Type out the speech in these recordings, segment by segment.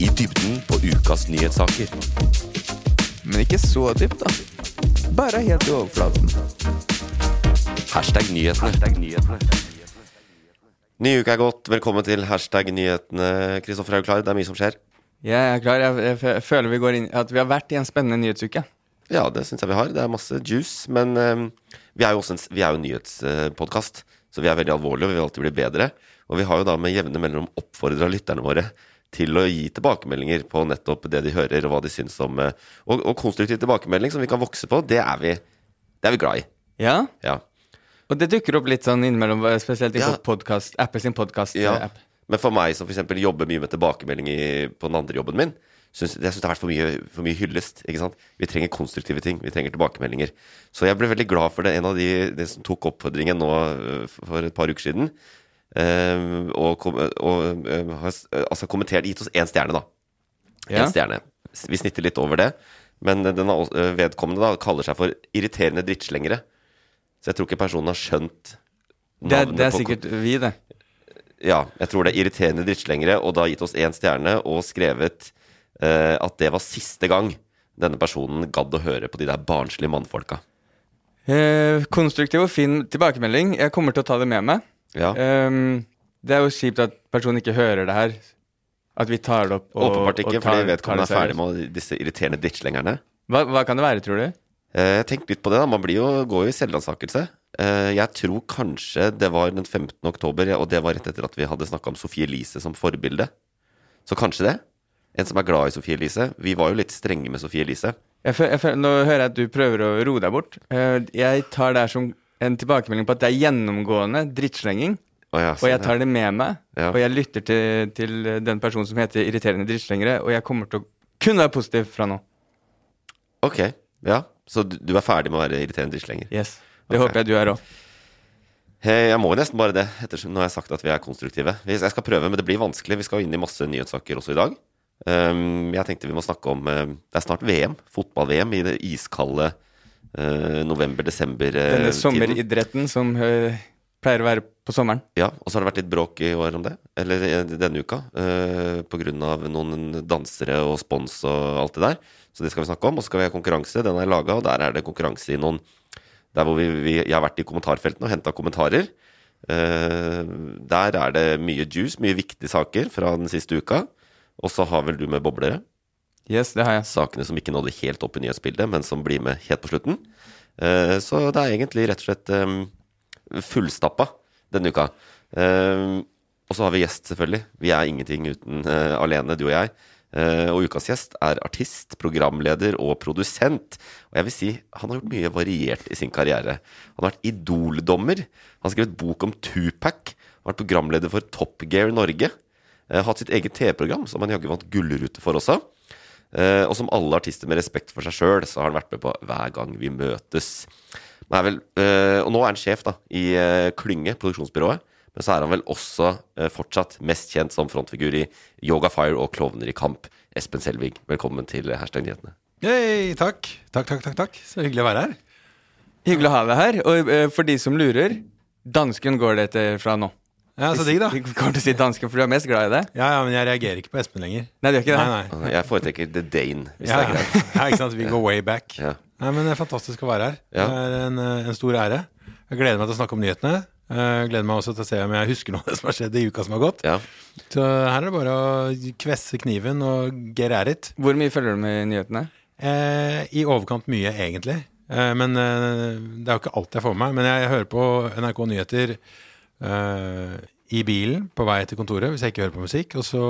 I dybden på ukas nyhetssaker. Men ikke så dypt, da. Bare helt i overflaten. Hashtag nyhetene. Ny uke er gått. Velkommen til hashtag nyhetene. Kristoffer, er du klar? Det er mye som skjer. Jeg er klar. Jeg, jeg, føler vi går inn At vi har vært i en spennende nyhetsuke. Ja, det syns jeg vi har. Det er masse juice. Men um, vi er jo også en, en nyhetspodkast, så vi er veldig alvorlige og vi vil alltid bli bedre. Og vi har jo da med jevne mellomrom oppfordra lytterne våre til å gi tilbakemeldinger på nettopp det de hører, og hva de syns om eh, Og, og konstruktiv tilbakemelding som vi kan vokse på, det er vi, det er vi glad i. Ja? Ja. Og det dukker opp litt sånn innimellom, spesielt i Ja. podcast, Apple sin podkast-app. Ja. Men for meg som f.eks. jobber mye med tilbakemelding i, på den andre jobben min, syns, jeg syns det har vært for mye, for mye hyllest. ikke sant? Vi trenger konstruktive ting. Vi trenger tilbakemeldinger. Så jeg ble veldig glad for det. En av de, de som tok oppfordringen nå for et par uker siden, og, kom, og øh, har altså kommentert Gitt oss én stjerne, da. Ja. Stjerne. Vi snitter litt over det. Men den øh, vedkommende da kaller seg for irriterende drittslengere. Så jeg tror ikke personen har skjønt Det, er- det er sikkert vi, det. ja, jeg tror det er irriterende drittslengere, og da gitt oss én stjerne og skrevet eh, at det var siste gang denne personen gadd å høre på de der barnslige mannfolka. Eh, konstruktiv og fin tilbakemelding. Jeg kommer til å ta det med meg. Ja. Um, det er jo kjipt at personen ikke hører det her. At vi tar det opp. og- Åpenbart ikke, og tar- fordi vedkommende er ferdig med disse irriterende drittslengerne. Hva, hva kan det være, tror du? Eh, tenkte litt på det, da. Man blir jo, går jo i selvransakelse. Eh, Jeg tror kanskje det var den 15. oktober, og det var rett etter at vi hadde snakka om Sophie Elise som forbilde. Så kanskje det. En som er glad i Sophie Elise. Vi var jo litt strenge med Sophie Elise. Jeg jeg nå hører jeg at du prøver å roe deg bort. Eh, jeg tar det her som en tilbakemelding på at det er gjennomgående drittslenging. Oh, ja, Og jeg tar det med meg, Ja. og jeg lytter til, til den personen som heter irriterende drittslengere, og jeg kommer til å kun være positiv fra nå. Ok, ja. Så du du er ferdig med å være irriterende drittslenger? Yes. Det okay. håper jeg du er òg. Hey, Jeg må nesten bare det, ettersom nå har jeg sagt at vi er konstruktive. Jeg skal prøve, men det blir vanskelig. Vi skal inn i masse nyhetssaker også i dag. Um, jeg tenkte vi må snakke om eh, Det er snart VM. Fotball-VM i det iskalde uh, November-desember. Uh, Denne sommeridretten som uh, pleier å være på sommeren. Ja, og så har det vært litt bråk i år om det. Eller eh, denne uka. Uh, av noen dansere og spons og alt det der. Så det skal vi snakke om. Og så skal vi ha konkurranse. Den er laga, og der er det konkurranse i noen Der hvor vi, vi, jeg har vært i kommentarfeltene og henta kommentarer. Eh, der er det mye juice, mye viktige saker fra den siste uka. Og så har vel du med boblere. Yes, det har jeg. Sakene som ikke nådde helt opp i nyhetsbildet, men som blir med helt på slutten. Eh, så det er egentlig rett og slett eh, fullstappa denne uka. Eh, og så har vi gjest, selvfølgelig. Vi er ingenting uten eh, alene, du og jeg. Eh, og ukas gjest er artist, programleder og produsent. Og jeg vil si han har gjort mye variert i sin karriere. Han har vært Idol-dommer. Han har skrevet bok om Tupac. Har vært programleder for Top Gear Norge. Hatt sitt eget TV-program, som han jaggu vant gullrute for også. Eh, og som alle artister med respekt for seg sjøl, så har han vært med på Hver gang vi møtes. Men er vel, eh, og nå er han sjef da, i eh, Klynge, produksjonsbyrået. Men så er han vel også fortsatt mest kjent som frontfigur i Yoga Fire og Klovner i kamp. Espen Selvig, velkommen til Hashtag nyhetene. Hey, takk. Takk, takk, takk, takk. Så hyggelig å være her. Hyggelig å ha deg her. Og for de som lurer, dansken går det etter fra nå. Ja, Så digg, da. Vi kommer til å si danske, for du er mest glad i det. Ja, ja, Men jeg reagerer ikke på Espen lenger. Nei, du gjør ikke det? Nei, nei. Jeg foretrekker The Dane, hvis Ja, det er greit. ja, ikke sant? Vi går way back. Ja. Nei, men Det er fantastisk å være her. Ja. Det er en, eh, en stor ære. Jeg gleder meg til å snakke om nyhetene. Jeg gleder meg også til å se om jeg husker noe av det som har skjedd i uka som har gått. Ja. Så her er det bare å kvesse kniven og get at it. Hvor mye følger du med i nyhetene? Eh, I overkant mye, egentlig. Eh, men eh, det er jo ikke alt jeg får med meg. Men jeg, hører på NRK Nyheter eh, i bilen på vei til kontoret hvis jeg ikke hører på musikk. Og så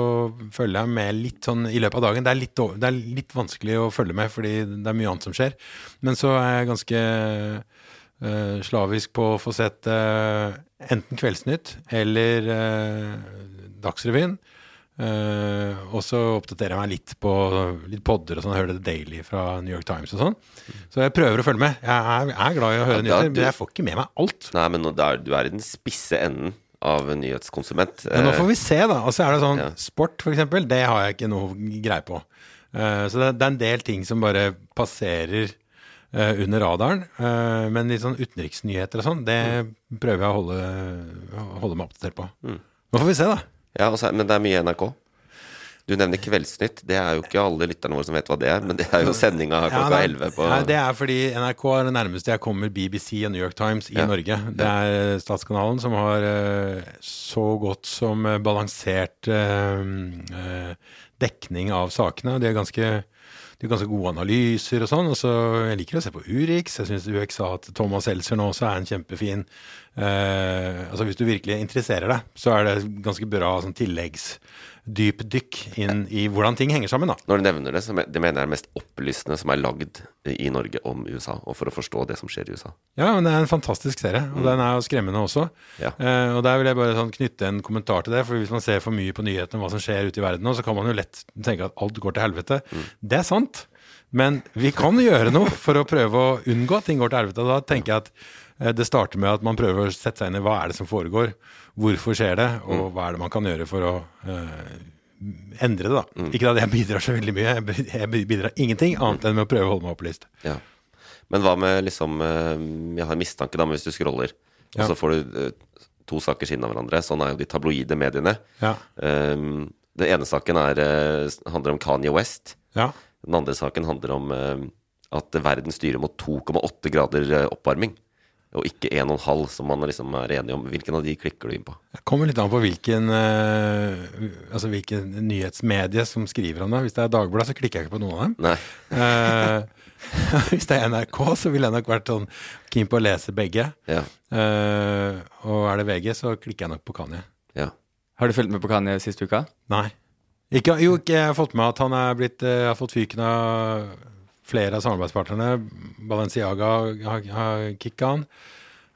følger jeg med litt sånn i løpet av dagen. Det er litt, det er litt vanskelig å følge med fordi det er mye annet som skjer. Men så er jeg ganske uh, slavisk på å få sett uh, enten Kveldsnytt eller Dagsrevyen. Eh, og så oppdaterer jeg meg litt på litt podder og sånn. Hører det Daily fra New York Times og sånn. Så jeg prøver å følge med. Jeg er, jeg er glad i å høre Ja, nyheter, du- men jeg får ikke med meg alt. Nei, men nå- det er, du er i den spisse enden av en nyhetskonsument. Men nå Eh, får vi se, da. Og så er det sånn Ja. Sport, eksempel, det har jeg ikke noe greie på. Uh, så det, det er en del ting som bare passerer uh, under radaren. Eh, men litt sånn utenriksnyheter og sånn, det prøver jeg å holde, holde meg oppdatert på. Nå får vi se, da. Ja, også, men det er mye NRK. Du nevner Kveldsnytt. Det er jo ikke alle lytterne våre som vet hva det er, men det er jo sendinga klokka nei, 11 på nei, det er fordi NRK er det nærmeste jeg kommer BBC og New York Times i Ja. Norge. Det er Statskanalen som har eh, så godt som eh, balansert eh, eh, dekning av sakene. De er ganske de er ganske gode analyser og sånn. Og så Jeg liker å se på Urix. Jeg syns sa at Thomas Seltzer nå også er en kjempefin eh, Altså Hvis du virkelig interesserer deg, så er det ganske bra sånn tilleggsdypdykk inn i hvordan ting henger sammen. da Når du nevner det, så det mener jeg er det mest opplysende som er lagd i Norge om USA, og for å forstå det som skjer i USA. Ja, men det er en fantastisk serie, og den er jo skremmende også. Ja. Eh, og der vil jeg bare sånn knytte en kommentar til det, for hvis man ser for mye på nyhetene om hva som skjer ute i verden nå, så kan man jo lett tenke at alt går til helvete. Det er sant, men vi kan gjøre noe for å prøve å unngå at ting går til helvete. Da tenker jeg at det starter med at man prøver å sette seg inn i hva er det som foregår, hvorfor skjer det, og hva er det man kan gjøre for å uh, endre det, da. Ikke at jeg bidrar så veldig mye, jeg bidrar ingenting annet enn med å prøve å holde meg opplyst. Ja. Men hva med liksom eh, Jeg har en mistanke, da, men hvis du scroller, Ja. og så får du eh, to saker siden av hverandre. Sånn er jo de tabloide mediene. Ja. Um, den ene saken er, eh, handler om Kanye West. Ja. Den andre saken handler om eh, at verden styrer mot 2,8 grader eh, oppvarming. Og ikke 1,5, som man liksom er enig om. Hvilken av de klikker du inn på? Det kommer litt an på hvilken, eh, altså hvilken nyhetsmedie som skriver om det. Hvis det er Dagbladet, så klikker jeg ikke på noen av dem. Nei. uh, hvis det er NRK, så ville jeg nok vært sånn keen på å lese begge. Ja. Uh, og er det VG, så klikker jeg nok på Kanye. ja. Har du fulgt med på Kanye siste uka? Nei. Ikke, jo, ikke, jeg har fått med at han er blitt uh, har fått fyken av flere av samarbeidspartnerne. Balenciaga har, har kicka han.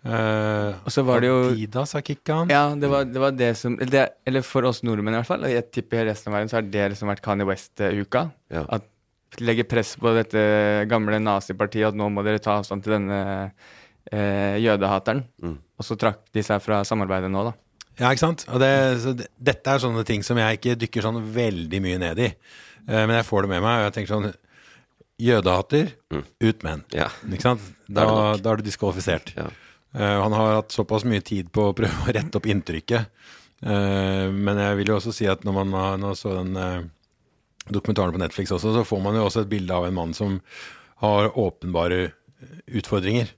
Uh, Og så var det jo Adidas har kicka han. Ja, det var det, var det som eller det, Eller for oss nordmenn, i hvert fall. og Jeg tipper resten av verden så har det liksom vært Kanye West-uka. Ja. At legge press på dette gamle nazipartiet at nå må dere ta avstand til denne eh, jødehateren. Mm. Og så trakk de seg fra samarbeidet nå, da. Ja, ikke sant? Og det, så det, dette er sånne ting som jeg ikke dykker sånn veldig mye ned i. Uh, men jeg får det med meg, og jeg tenker sånn Jødehater, ut med den. Ja. Ikke sant? Da er da er du diskvalifisert. Ja. Uh, han har hatt såpass mye tid på å prøve å rette opp inntrykket. Uh, men jeg vil jo også si at når man har, nå så den uh, dokumentaren på Netflix også, så får man jo også et bilde av en mann som har åpenbare utfordringer.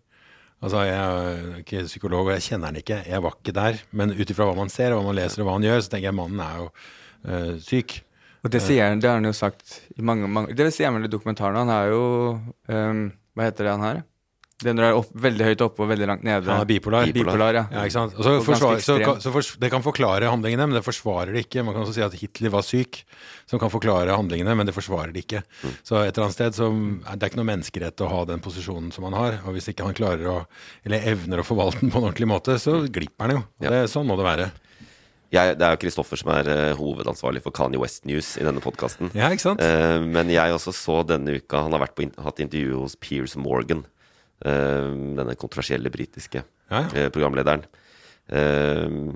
Altså, Jeg er ikke psykolog, og jeg kjenner han ikke. Jeg var ikke der. Men ut ifra hva man ser, hva man leser, og hva han gjør, så tenker jeg mannen er jo syk. Og det sier han, det har han jo sagt i mange, mange Det sier han vel i dokumentaren. Han er jo um, Hva heter det han her? Det når du er opp, veldig høyt oppe og veldig langt nede. Han er bipolar. Bipolar, ja. Ja, ikke sant? Og forsvar, så, så for, det kan forklare handlingene, men det forsvarer det ikke. Man kan også si at Hitler var syk, som kan forklare handlingene, men det forsvarer det ikke. Så et eller annet sted så er det ikke noe menneskerett å ha den posisjonen som han har. Og hvis ikke han klarer å, eller evner å forvalte den på en ordentlig måte, så glipper han jo. Ja. Det, sånn må det være. Jeg, det er jo Kristoffer som er eh, hovedansvarlig for Kanye West News i denne podkasten. Ja, ikke sant? Eh, men jeg også så denne uka Han har vært på, in- hatt intervju hos Piers Morgan. Uh, denne kontroversielle britiske Ja, ja. eh, programlederen. Uh,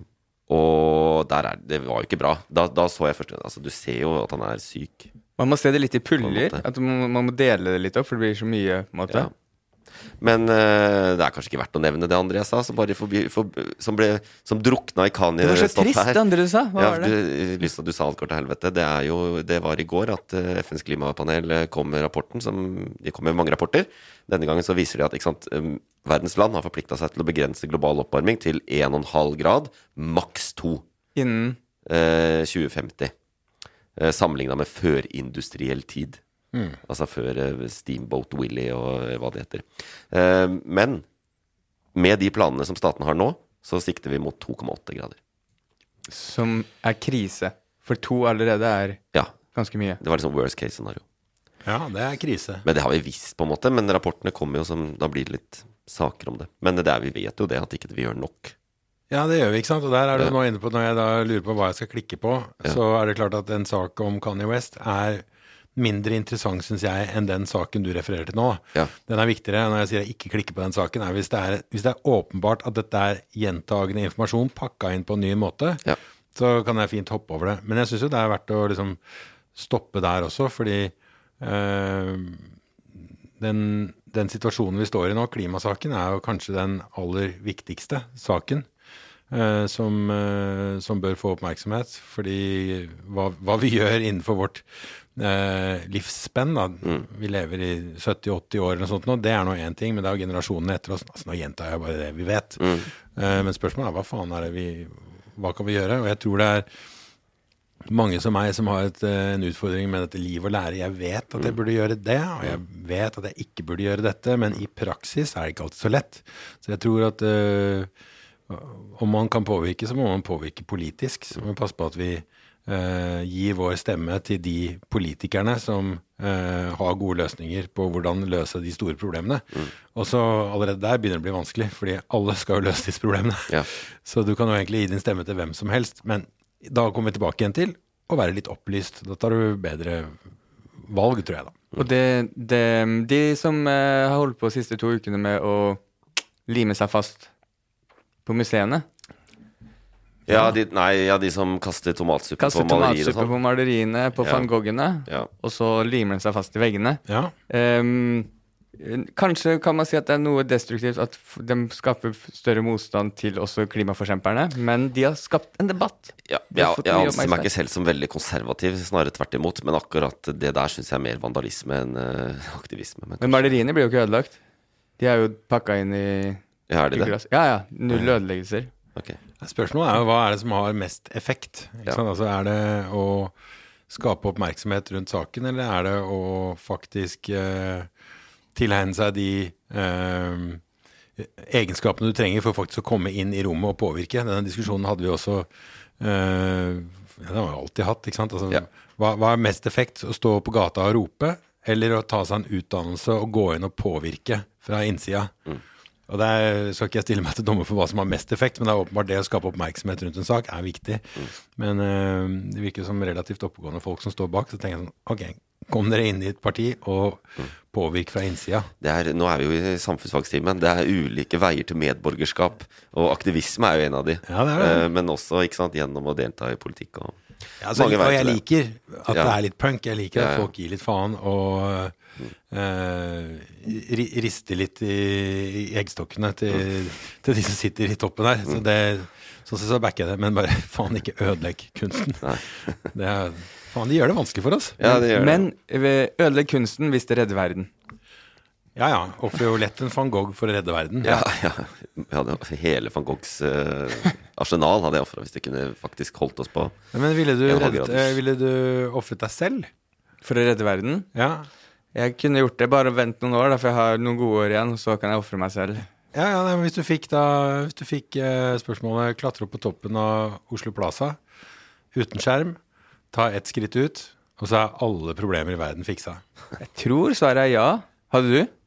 og der er det var jo ikke bra. Da, da så jeg først Altså, du ser jo at han er syk. Man må se det litt i puller. At man, man må dele det litt opp, for det blir så mye. på en måte. Ja. Men uh, det er kanskje ikke verdt å nevne det andre jeg sa, som, forbi, for, som, ble, som drukna i Det var så Kanye-stoffet trist, det andre du sa. Hva Ja, var det? du, lyst til at du sa alt går til helvete. Det, jo, det var i går at eh, FNs klimapanel eh, kom med rapporten. Som, de kom med mange rapporter. Denne gangen så viser de at sant, verdens land har forplikta seg til å begrense global oppvarming til 1,5 grad, maks 2 Innen Uh, 2050. Uh, Sammenligna med førindustriell tid. Altså før eh, Steamboat Willy og eh, hva det heter. Eh, men med de planene som staten har nå, så sikter vi mot 2,8 grader. Som er krise. For to allerede er Ja. ganske mye. Det var liksom worst case scenario. Ja, det er krise. Men det har vi visst, på en måte. Men rapportene kommer jo som Da blir det litt saker om det. Men det er, vi vet jo det, at ikke vi gjør nok. Ja, det gjør vi, ikke sant. Og der er du Ja. nå inne på, når jeg da lurer på hva jeg skal klikke på, Ja. så er det klart at en sak om Kanye West er mindre interessant, syns jeg, enn den saken du refererer til nå. Ja. Den er viktigere når jeg sier jeg ikke klikker på den saken, er hvis det er, hvis det er åpenbart at dette er gjentagende informasjon pakka inn på en ny måte, Ja. så kan jeg fint hoppe over det. Men jeg syns jo det er verdt å liksom stoppe der også, fordi øh, den, den situasjonen vi står i nå, klimasaken, er jo kanskje den aller viktigste saken. eh, som, eh, som bør få oppmerksomhet. Fordi hva, hva vi gjør innenfor vårt eh, livsspenn da. Vi lever i 70-80 år eller noe sånt nå. Det er nå én ting, men det er jo generasjonene etter oss. Altså, nå gjentar jeg bare det vi vet. Eh, men spørsmålet er hva faen er det vi Hva kan vi gjøre? Og jeg tror det er mange som meg som har et, eh, en utfordring med dette liv og lære. Jeg vet at jeg burde gjøre det, og jeg vet at jeg ikke burde gjøre dette, men i praksis er det ikke alltid så lett. Så jeg tror at eh, om man kan påvirke, så må man påvirke politisk. Så må vi passe på at vi eh, gi vår stemme til de politikerne som eh, har gode løsninger på hvordan løse de store problemene. Og så allerede der begynner det å bli vanskelig, fordi alle skal jo løse disse problemene. Ja. Så du kan jo egentlig gi din stemme til hvem som helst, men da kommer vi tilbake igjen til å være litt opplyst. Da tar du bedre valg, tror jeg da. Og det, det, de som eh, har holdt på de siste to ukene med å lime seg fast på museene Ja, de, nei, ja, de som kaster tomatsuppe Kaster på malerier og tomatsuppe på sånn. maleriene, på Ja. van Goghene, Ja. og så limer den seg fast i veggene. Ja, Ehm, kanskje kan man si at det er noe destruktivt at f- de skaper f- større motstand til også klimaforkjemperne, men de har skapt en debatt. Ja, De har jeg, fått jeg mye anser meg oppmerksomhet. ikke selv som veldig konservativ, snarere tvert imot. Men akkurat det der syns jeg er mer vandalisme enn eh, aktivisme. Men, Men maleriene blir jo ikke ødelagt. De er jo pakka inn i ja, er de det? glass. Ja, ja. Null ødeleggelser. Ok. Spørsmålet er jo hva er det som har mest effekt? Ja. Altså, er det å skape oppmerksomhet rundt saken, eller er det å faktisk eh, tilegne seg de eh, egenskapene du trenger for faktisk å komme inn i rommet og påvirke? Denne diskusjonen hadde vi også eh, Den har vi alltid hatt. ikke sant? Altså, Ja. hva, hva er mest effekt? Å stå på gata og rope, eller å ta seg en utdannelse og gå inn og påvirke fra innsida? Og der skal ikke jeg stille meg til dommer for hva som har mest effekt, men det er åpenbart det å skape oppmerksomhet rundt en sak er viktig. Men eh, det virker som relativt oppegående folk som står bak. Så tenker jeg sånn Ok, kom dere inn i et parti og påvirk fra innsida. Det er, nå er vi jo i samfunnsfagstimen. Det er ulike veier til medborgerskap. Og aktivisme er jo en av de. Ja, det det. Eh, Men også sant, gjennom å delta i politikk. Og, Ja, altså, Mange og veier jeg til det. liker at Ja. det er litt punk. Jeg liker at folk gir litt faen og eh, ri- rister litt i, i eggstokkene til, til de som sitter i toppen der. Så det, sånn sett så backer jeg det, men bare faen ikke ødelegg kunsten. Det er, faen, de gjør det vanskelig for oss. ja, det gjør. Men eh, ødelegg kunsten hvis det redder verden. Ja ja, ofrer jo lett en van Gogh for å redde verden. Ja, ja. Hadde hele van Goghs uh, arsenal hadde jeg ofra hvis det kunne faktisk holdt oss på Men ville du, reddet, eh, ville du ofret deg selv? For å redde verden. Ja. Jeg kunne gjort det, bare vent noen år, da, for jeg har noen gode år igjen. Så kan jeg ofre meg selv. Ja, ja, nei, men Hvis du fikk, da, hvis du fikk eh, spørsmålet klatre opp på toppen av Oslo Plaza uten skjerm, ta ett skritt ut, og så er alle problemer i verden fiksa. Jeg tror svaret er ja. Hadde du?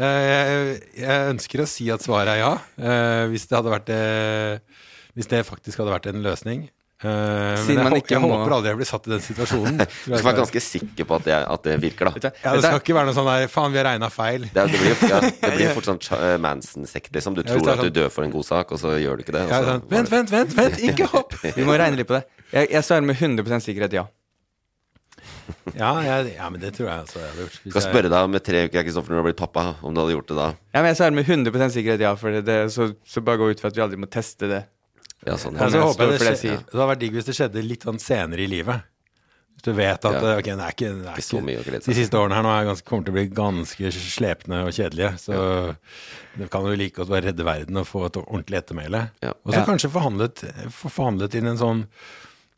Jeg, jeg, jeg ønsker å si at svaret er ja, eh, hvis, det hadde vært eh, hvis det faktisk hadde vært en løsning. Eh, men Siden jeg, man ikke jeg må- håper aldri jeg blir satt i den situasjonen. Du skal være ganske sikker på at det, at det virker, da. Ja, Det skal ikke være noe sånn der Faen, vi har regna feil. Det, det, blir, ja, det blir fort sånn eh, Manson-sekt, liksom. Du tror ja, at du sånn- dør for en god sak, og så gjør du ikke det. og Ja, sånn, vent, vent, vent, vent, ikke hopp! Vi må regne litt på det. Jeg, jeg svarer med 100% sikkerhet ja. Ja, jeg, ja, men det tror jeg altså jeg hadde gjort. Hvis Skal jeg- spørre deg om tre uker, Kristoffer, når du har blitt pappa, om du hadde gjort det da. Ja, men jeg svarer med 100% sikkerhet ja, for det, så, så bare gå ut fra at vi aldri må teste det. Ja, sånn, Ja, jeg håper jeg det, skje, sier. det hadde vært digg hvis det skjedde litt sånn senere i livet. Hvis du vet at Ja. okay, det er ikke, det er Ikke så mye å glede seg De siste årene her nå er ganske, kommer til å bli ganske slepne og kjedelige. Så det kan jo like godt være redde verden og få et ordentlig ettermæle. Ja. Og så Ja. kanskje forhandlet, forhandlet inn en sånn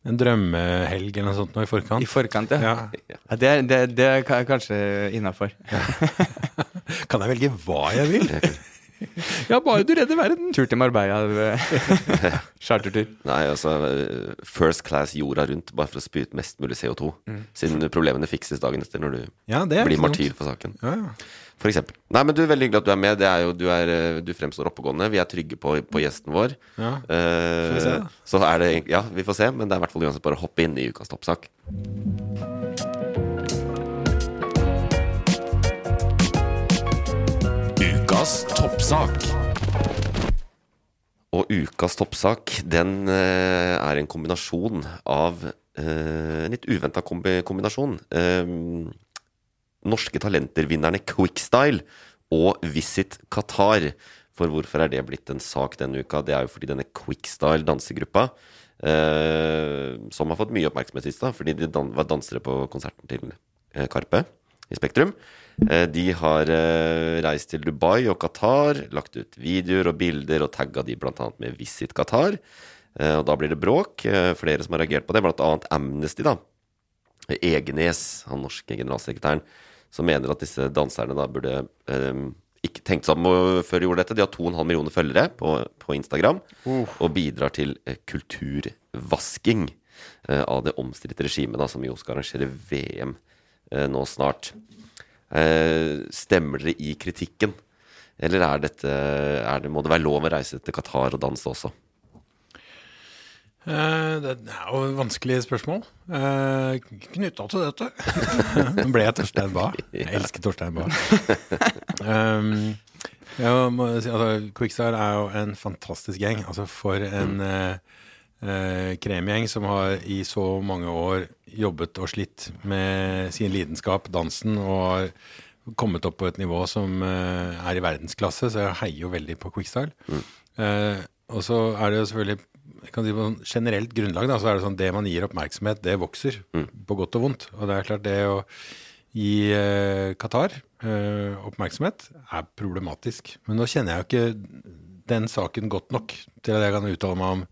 en drømmehelg eller noe sånt nå i forkant. I forkant, ja. ja. ja det, er, det, det er kanskje innafor. Kan jeg velge hva jeg vil? ja, bare du redder verden! Tur til Marbella. eh, Chartertur. Nei, altså eh, First class jorda rundt, bare for å spy ut mest mulig CO2. Mm. Siden problemene fikses dagen etter når du Ja, er blir martyr for saken. Ja, ja. For eksempel. Nei, men du, Veldig hyggelig at du er med. Det er jo, du, er, eh, du fremstår oppegående. Vi er trygge på, på gjesten vår. Ja. får vi se, da. så er det Ja, vi får se, men det er i hvert fall uansett bare å hoppe inn i ukas toppsak. Ukas toppsak. Og ukas toppsak, den eh, er en kombinasjon av eh, En litt uventa kombinasjon. Eh, norske talenter-vinnerne Quickstyle og Visit Qatar. For hvorfor er det blitt en sak denne uka? Det er jo fordi denne Quickstyle dansegruppa, eh, som har fått mye oppmerksomhet sist, da, fordi de dan var dansere på konserten til eh, Karpe i Spektrum. Eh, de har eh, reist til Dubai og Qatar, lagt ut videoer og bilder og tagga de bl.a. med Visit Qatar. Eh, og da blir det bråk. Flere som har reagert på det, bl.a. Amnesty, da. Egenes, han norske generalsekretæren, som mener at disse danserne da burde eh, ikke tenkt seg om før de gjorde dette. De har 2,5 millioner følgere på, på Instagram og bidrar til kulturvasking av det omstridte regimet, da, som jo skal arrangere VM nå snart. Eh, stemmer dere i kritikken? Eller er dette, er det, må det være lov å reise til Qatar og danse også? Eh, Det er jo et vanskelig spørsmål. Eh, Knytta til dette. Nå ble jeg Torstein Bae. Jeg elsker Torstein Bae. Um, jeg si, altså, Quickstar er jo en fantastisk gjeng. Altså For en eh, eh, kremgjeng som har i så mange år jobbet og slitt med sin lidenskap, dansen, og har kommet opp på et nivå som eh, er i verdensklasse, så jeg heier jo veldig på Quickstyle. Eh, og så er det jo selvfølgelig kan si på generelt grunnlag da, så er det sånn det man gir oppmerksomhet, det vokser. På godt og vondt. Og det er klart det å gi eh, Qatar eh, oppmerksomhet er problematisk. Men nå kjenner jeg jo ikke den saken godt nok til at jeg kan uttale meg om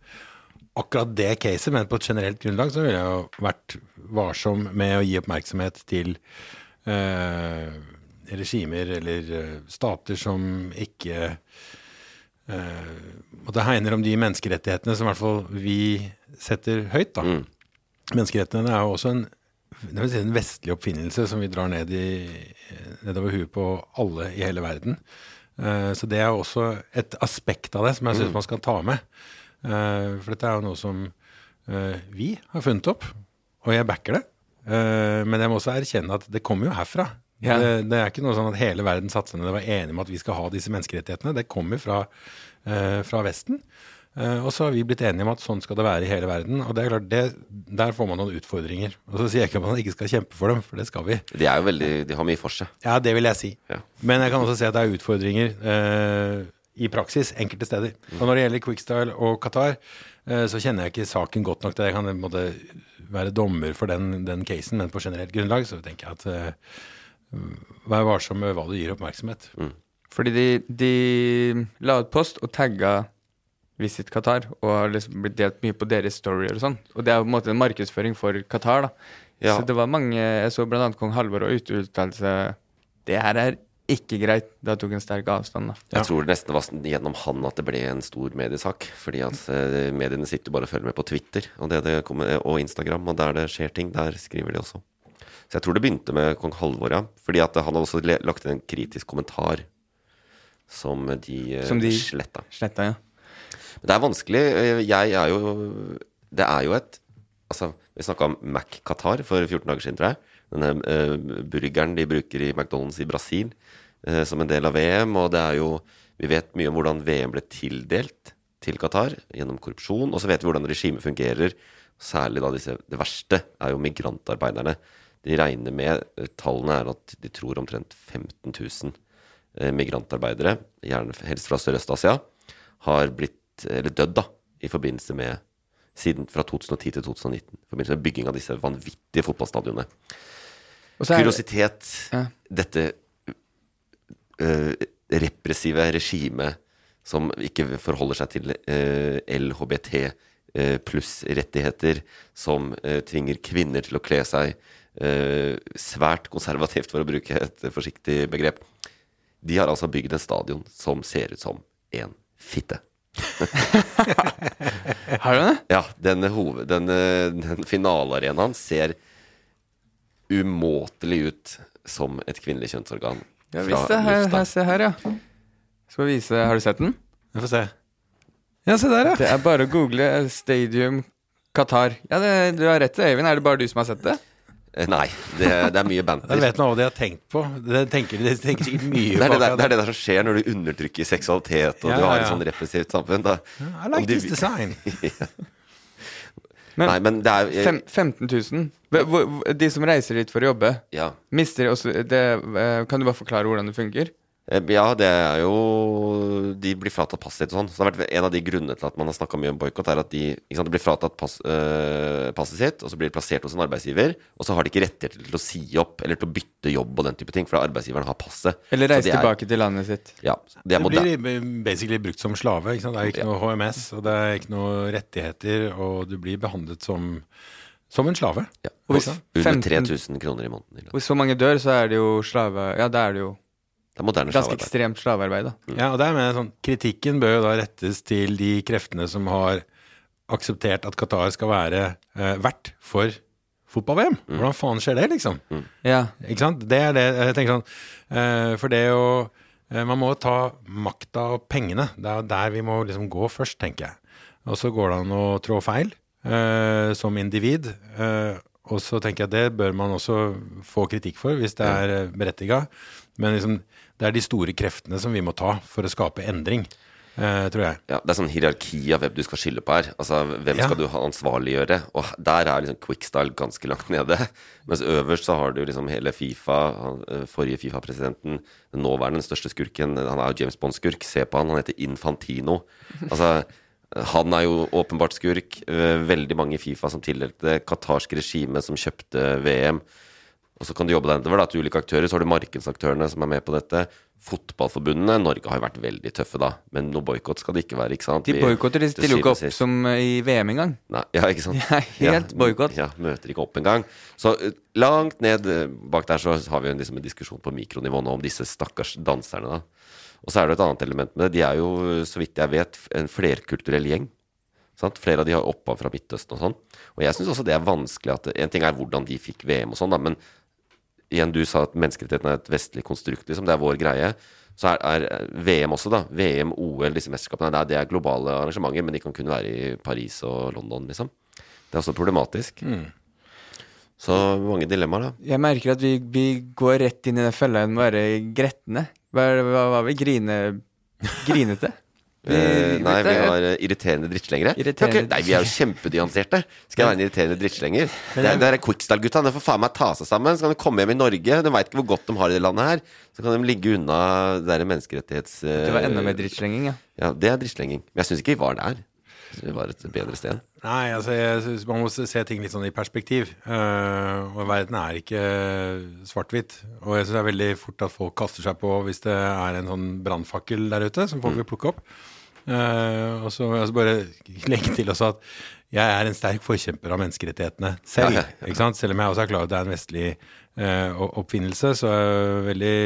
akkurat det caset, men på et generelt grunnlag så ville jeg jo vært varsom med å gi oppmerksomhet til eh, regimer eller eh, stater som ikke eh, måtte hegner om de menneskerettighetene som i hvert fall vi setter høyt. da. Menneskerettighetene er jo også en, si en vestlig oppfinnelse som vi drar ned i, nedover huet på alle i hele verden. Eh, så det er også et aspekt av det som jeg syns man skal ta med. Eh, for dette er jo noe som eh, vi har funnet opp, og jeg backer det. Eh, men jeg må også erkjenne at det kommer jo herfra. Ja. Det, det er ikke noe sånn at hele verden og var enige om at vi skal ha disse menneskerettighetene. Det kommer fra, fra Vesten. Og så har vi blitt enige om at sånn skal det være i hele verden. Og det er klart, det, der får man noen utfordringer. Og så sier jeg ikke at man ikke skal kjempe for dem, for det skal vi. De er jo veldig, de har mye for seg. Ja, det vil jeg si. Ja. Men jeg kan også si at det er utfordringer eh, i praksis enkelte steder. Og når det gjelder Quickstyle og Qatar, eh, så kjenner jeg ikke saken godt nok til jeg kan på måte, være dommer for den, den casen, men på generelt grunnlag så tenker jeg at uh, vær varsom med hva du gir oppmerksomhet. Fordi de, de la ut post og tagga Visit Qatar, og har liksom blitt delt mye på deres storyer og sånn. Og det er på en måte en markedsføring for Qatar, da. Ja. Så det var mange Jeg så annet kong Halvor og uttalte seg Det her er ikke greit. Da tok en sterk avstand, da. Jeg tror det nesten var gjennom han at det ble en stor mediesak. Fordi at eh, mediene sitter bare og følger med på Twitter og, det det kommer, og Instagram, og der det skjer ting, der skriver de også. Så jeg tror det begynte med kong Halvor, ja. Fordi at han hadde også lagt inn en kritisk kommentar som de, eh, Som de- sletta. Sletta, ja. Men det er vanskelig. Eh, Jeg er jo Det er jo et Altså, vi snakka om Mac Qatar for 14 dager siden, tror jeg. Denne eh, burgeren de bruker i McDonald's i Brasil eh, som en del av VM. Og det er jo Vi vet mye om hvordan VM ble tildelt til Qatar gjennom korrupsjon. Og så vet vi hvordan regimet fungerer. Særlig da disse Det verste er jo migrantarbeiderne. De regner med eh, Tallene er at de tror omtrent 15 000 eh, migrantarbeidere, gjerne helst fra Sørøst-Asia, har blitt Eller dødd, da, i forbindelse med Siden fra 2010 til 2019. I forbindelse med bygging av disse vanvittige fotballstadionene. Kuriositet. Ja. Dette uh, repressive regimet som ikke forholder seg til uh, LHBT eh, pluss-rettigheter, som eh, tvinger kvinner til å kle seg svært konservativt, for å bruke et forsiktig begrep. De har altså bygd en stadion som ser ut som en fitte. Har du det? Ja, denne, hoved, denne, den finalearenaen ser umåtelig ut som et kvinnelig kjønnsorgan. Ja visst det. Her, her, se her, ja. Skal vi vise Har du sett den? Vi får se. Ja, se der, ja. Det er bare å google Stadium Qatar. Ja, det, du har rett, Øyvind. Er det bare du som har sett det? Eh, Nei, det, det er mye Jeg banter. vet nå hva de har tenkt på. De tenker, de tenker sikkert mye Det er det, der, det er det der som skjer når du undertrykker seksualitet og Ja, du har ja, et sånn repressivt samfunn. Da. I like du, this design. Men, Nei, men det er fem, 15 000. Hvor- hvor- De som reiser dit for å jobbe, ja. mister også det, eh, Kan du bare forklare hvordan det funker? Eh, Ja, det er jo De blir fratatt passet sitt og sånn. Så det har vært en av de grunnene til at man har snakka mye om boikott, er at de ikke sant, de blir fratatt pass, øh, passet sitt, og så blir de plassert hos en arbeidsgiver, og så har de ikke rettigheter til å si opp eller til å bytte jobb og den type ting, for arbeidsgiveren har passet. Eller reise tilbake til landet sitt? Ja. Det er Det blir basically brukt som slave. Ikke sant? Det er ikke Ja. noe HMS, og det er ikke noe rettigheter, og du blir behandlet som, som en slave. Ja. Hvis Under 3000 kroner i måneden. Hvis så mange dør, så er det jo slave... Ja, da er det jo Det er moderne ganske slavearbeid. ekstremt slavearbeid, da. Ja, og det er med sånn, Kritikken bør jo da rettes til de kreftene som har akseptert at Qatar skal være eh, vert for fotball-VM. Hvordan faen skjer det, liksom? Ja. Ikke sant? Det er det jeg tenker sånn eh, For det å eh, Man må ta makta og pengene. Det er der vi må liksom gå først, tenker jeg. Og så går det an å trå feil eh, som individ. Eh, og så tenker jeg at det bør man også få kritikk for, hvis det er uh, berettiga. Men liksom, det er de store kreftene som vi må ta for å skape endring, Uh, tror jeg. Ja, det er sånn hierarki av hvem du skal skylde på her. Altså, Hvem Ja. skal du ansvarliggjøre? Og der er liksom Quickstyle ganske langt nede. Mens øverst så har du liksom hele Fifa, eh, forrige Fifa-presidenten, den nåværende, den største skurken. Han er jo James Bond-skurk. Se på han, han heter Infantino. Altså, han er jo åpenbart skurk. Eh, Veldig mange i Fifa som tildelte det Qatarsk regime som kjøpte VM. Og så kan du jobbe deg nedover da, til ulike aktører. Så har du markedsaktørene som er med på dette. Fotballforbundene. Norge har jo vært veldig tøffe da, men noe boikott skal det ikke være. ikke sant? De boikotter. De stiller jo ikke opp som eh, i VM engang. Ja, ikke sant? Ja, helt helt boikott. Ja, møter ikke opp engang. Så eh, langt ned eh, bak der så har vi jo liksom en diskusjon på mikronivå nå om disse stakkars danserne. da. Og så er det et annet element med det. De er jo, så vidt jeg vet, en flerkulturell gjeng. Sant? Flere av de har opphav fra Midtøsten og sånn. Og jeg syns også det er vanskelig at En ting er hvordan de fikk VM og sånn, da, men igjen, du sa at menneskerettighetene er et vestlig konstrukt, liksom. Det er vår greie. Så er, er VM også, da. VM, OL, disse mesterskapene. Det er, det er globale arrangementer, men de kan kun være i Paris og London, liksom. Det er også problematisk. Så mange dilemmaer, da. Jeg merker at vi, vi går rett inn i den fella med å være gretne. Hva var vi? Grine... Grinete? Eh, nei, vi har eh, irriterende drittslengere. Irriterende okay. Nei, vi er jo kjempedianserte. Skal jeg være en irriterende drittslenger? Det er, det er Quickstyle-gutta. De får faen meg ta seg sammen. Så kan de komme hjem i Norge. De veit ikke hvor godt de har i det landet her. Så kan de ligge unna det der menneskerettighets... Uh, Det var enda mer drittslenging, ja. Ja, det er drittslenging. Men jeg syns ikke vi var der. Det var et bedre sted. Nei, altså jeg synes man må se ting litt sånn i perspektiv. Uh, og verden er ikke svart-hvitt. Og jeg syns det er veldig fort at folk kaster seg på hvis det er en sånn brannfakkel der ute som folk vil plukke opp. Uh, og så jeg også bare legge til også at jeg er en sterk forkjemper av menneskerettighetene selv. Ja, ja, ja. Selv om jeg også er klar over at det er en vestlig uh, oppfinnelse, så er jeg veldig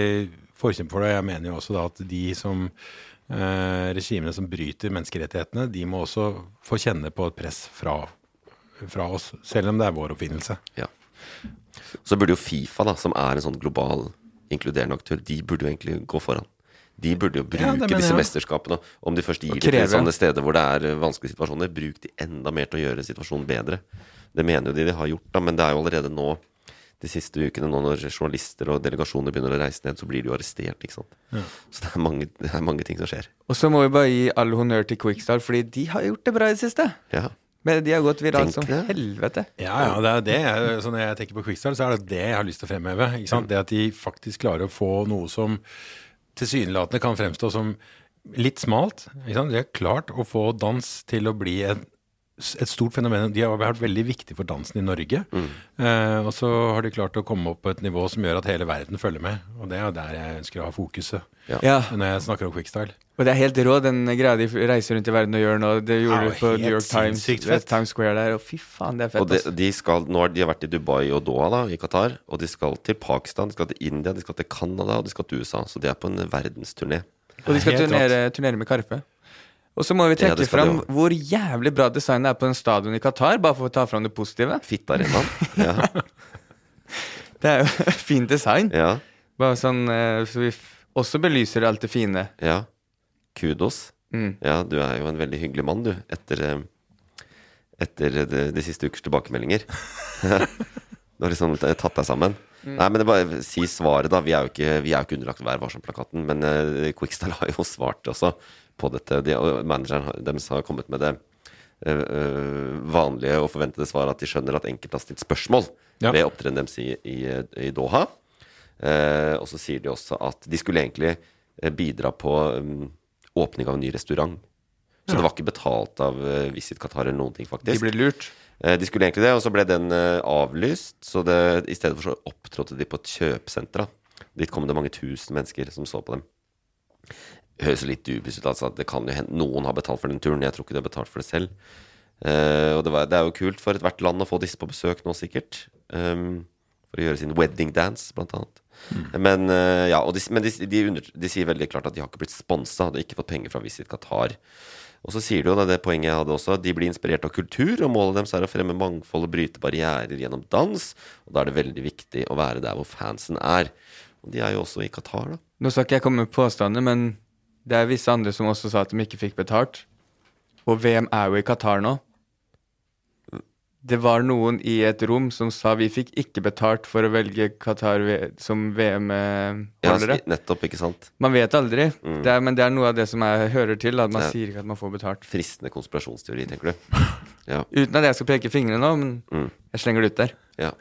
forkjemper for det. Jeg mener jo også da at de som regimene som bryter menneskerettighetene, de må også få kjenne på et press fra, fra oss, selv om det er vår oppfinnelse. Ja. Så burde jo Fifa, da, som er en sånn global inkluderende aktør, de burde jo egentlig gå foran. De burde jo bruke Ja, disse mesterskapene. Om de først gir det til sånne steder hvor det er eh, vanskelige situasjoner, bruk de enda mer til å gjøre situasjonen bedre. Det mener jo de de har gjort, da, men det er jo allerede nå, de siste ukene, nå når journalister og delegasjoner begynner å reise ned, så blir de jo arrestert, ikke sant. Så det er, mange, det er mange ting som skjer. Og så må vi bare gi all honnør til Quickstar, fordi de har gjort det bra i det siste. Ja. Men de har gått viralt som helvete. Ja, ja, det er det. Så når jeg tenker på Quickstar, så er det det jeg har lyst til å fremheve. Ikke sant? Det at de faktisk klarer å få noe som tilsynelatende kan fremstå som litt smalt. Ikke sant? De har klart å få dans til å bli et, et stort fenomen. De har vært veldig viktige for dansen i Norge. Eh, og så har de klart å komme opp på et nivå som gjør at hele verden følger med. Og det er der jeg ønsker å ha fokuset Ja. når jeg snakker om Quickstyle. Og det er helt rå, den greia de reiser rundt i verden og gjør nå. Det gjorde Ja, de på New York Times. Times Square der, og fy faen, det er fett. Og de, de skal, nå har de vært i Dubai og Doha da, i Qatar, og de skal til Pakistan, de skal til India, de skal til Canada og de skal til USA. Så de er på en verdensturné. Og de skal turnere, turnere med Karpe. Og så må vi trekke ja, fram hvor jævlig bra design det er på en stadion i Qatar, bare for å ta fram det positive. Fitt Fittarenaen. Ja, Det er jo fint design. ja, Bare sånn, eh, så vi også belyser alt det fine. ja. Kudos. Mm. Ja, du er jo en veldig hyggelig mann, du, etter, eh, etter de, de siste ukers tilbakemeldinger. du har liksom tatt deg sammen. Nei, men det bare Si svaret, da. Vi er jo ikke, vi er jo ikke underlagt Vær varsom-plakaten, men uh, Quickstyle har jo svart også på dette. De, og manageren deres har kommet med det eh, vanlige og forventede svaret at de skjønner at enkelte har stilt spørsmål Ja. ved opptredenen deres i, i, i Doha. Uh, og så sier de også at de skulle egentlig bidra på um, åpning av en ny restaurant. Så det var ikke betalt av uh, Visit Qatar eller noen ting, faktisk. De ble lurt. Eh, de skulle egentlig det, og så ble den eh, avlyst. Så det, i stedet for så opptrådte de på et kjøpesenter. Dit kom det mange tusen mennesker som så på dem. Høres litt dubious ut, altså. Det kan jo hende noen har betalt for den turen. Jeg tror ikke de har betalt for det selv. Uh, og det, var, det er jo kult for ethvert land å få disse på besøk nå, sikkert. Um, for å gjøre sin wedding dance, blant annet. Men, uh, ja, og de, men de, de, under, de sier veldig klart at de har ikke blitt sponsa, hadde ikke fått penger fra Visit Qatar. Og så sier du jo det, det poenget jeg hadde også, de blir inspirert av kultur, og målet deres er å fremme mangfold og bryte barrierer gjennom dans. Og da er det veldig viktig å være der hvor fansen er. Og de er jo også i Qatar, da. Nå skal ikke jeg komme med påstander, men det er visse andre som også sa at de ikke fikk betalt. Og VM er jo i Qatar nå. Det var noen i et rom som sa vi fikk ikke betalt for å velge Qatar som VM-holdere. nettopp, ikke sant? Man vet aldri, det er, men det er noe av det som jeg hører til. At man ja. sier ikke at man får betalt. Fristende konspirasjonsteori, tenker du? Ja. Uten at jeg skal peke fingrene nå, men Mm. jeg slenger det ut der. Ja.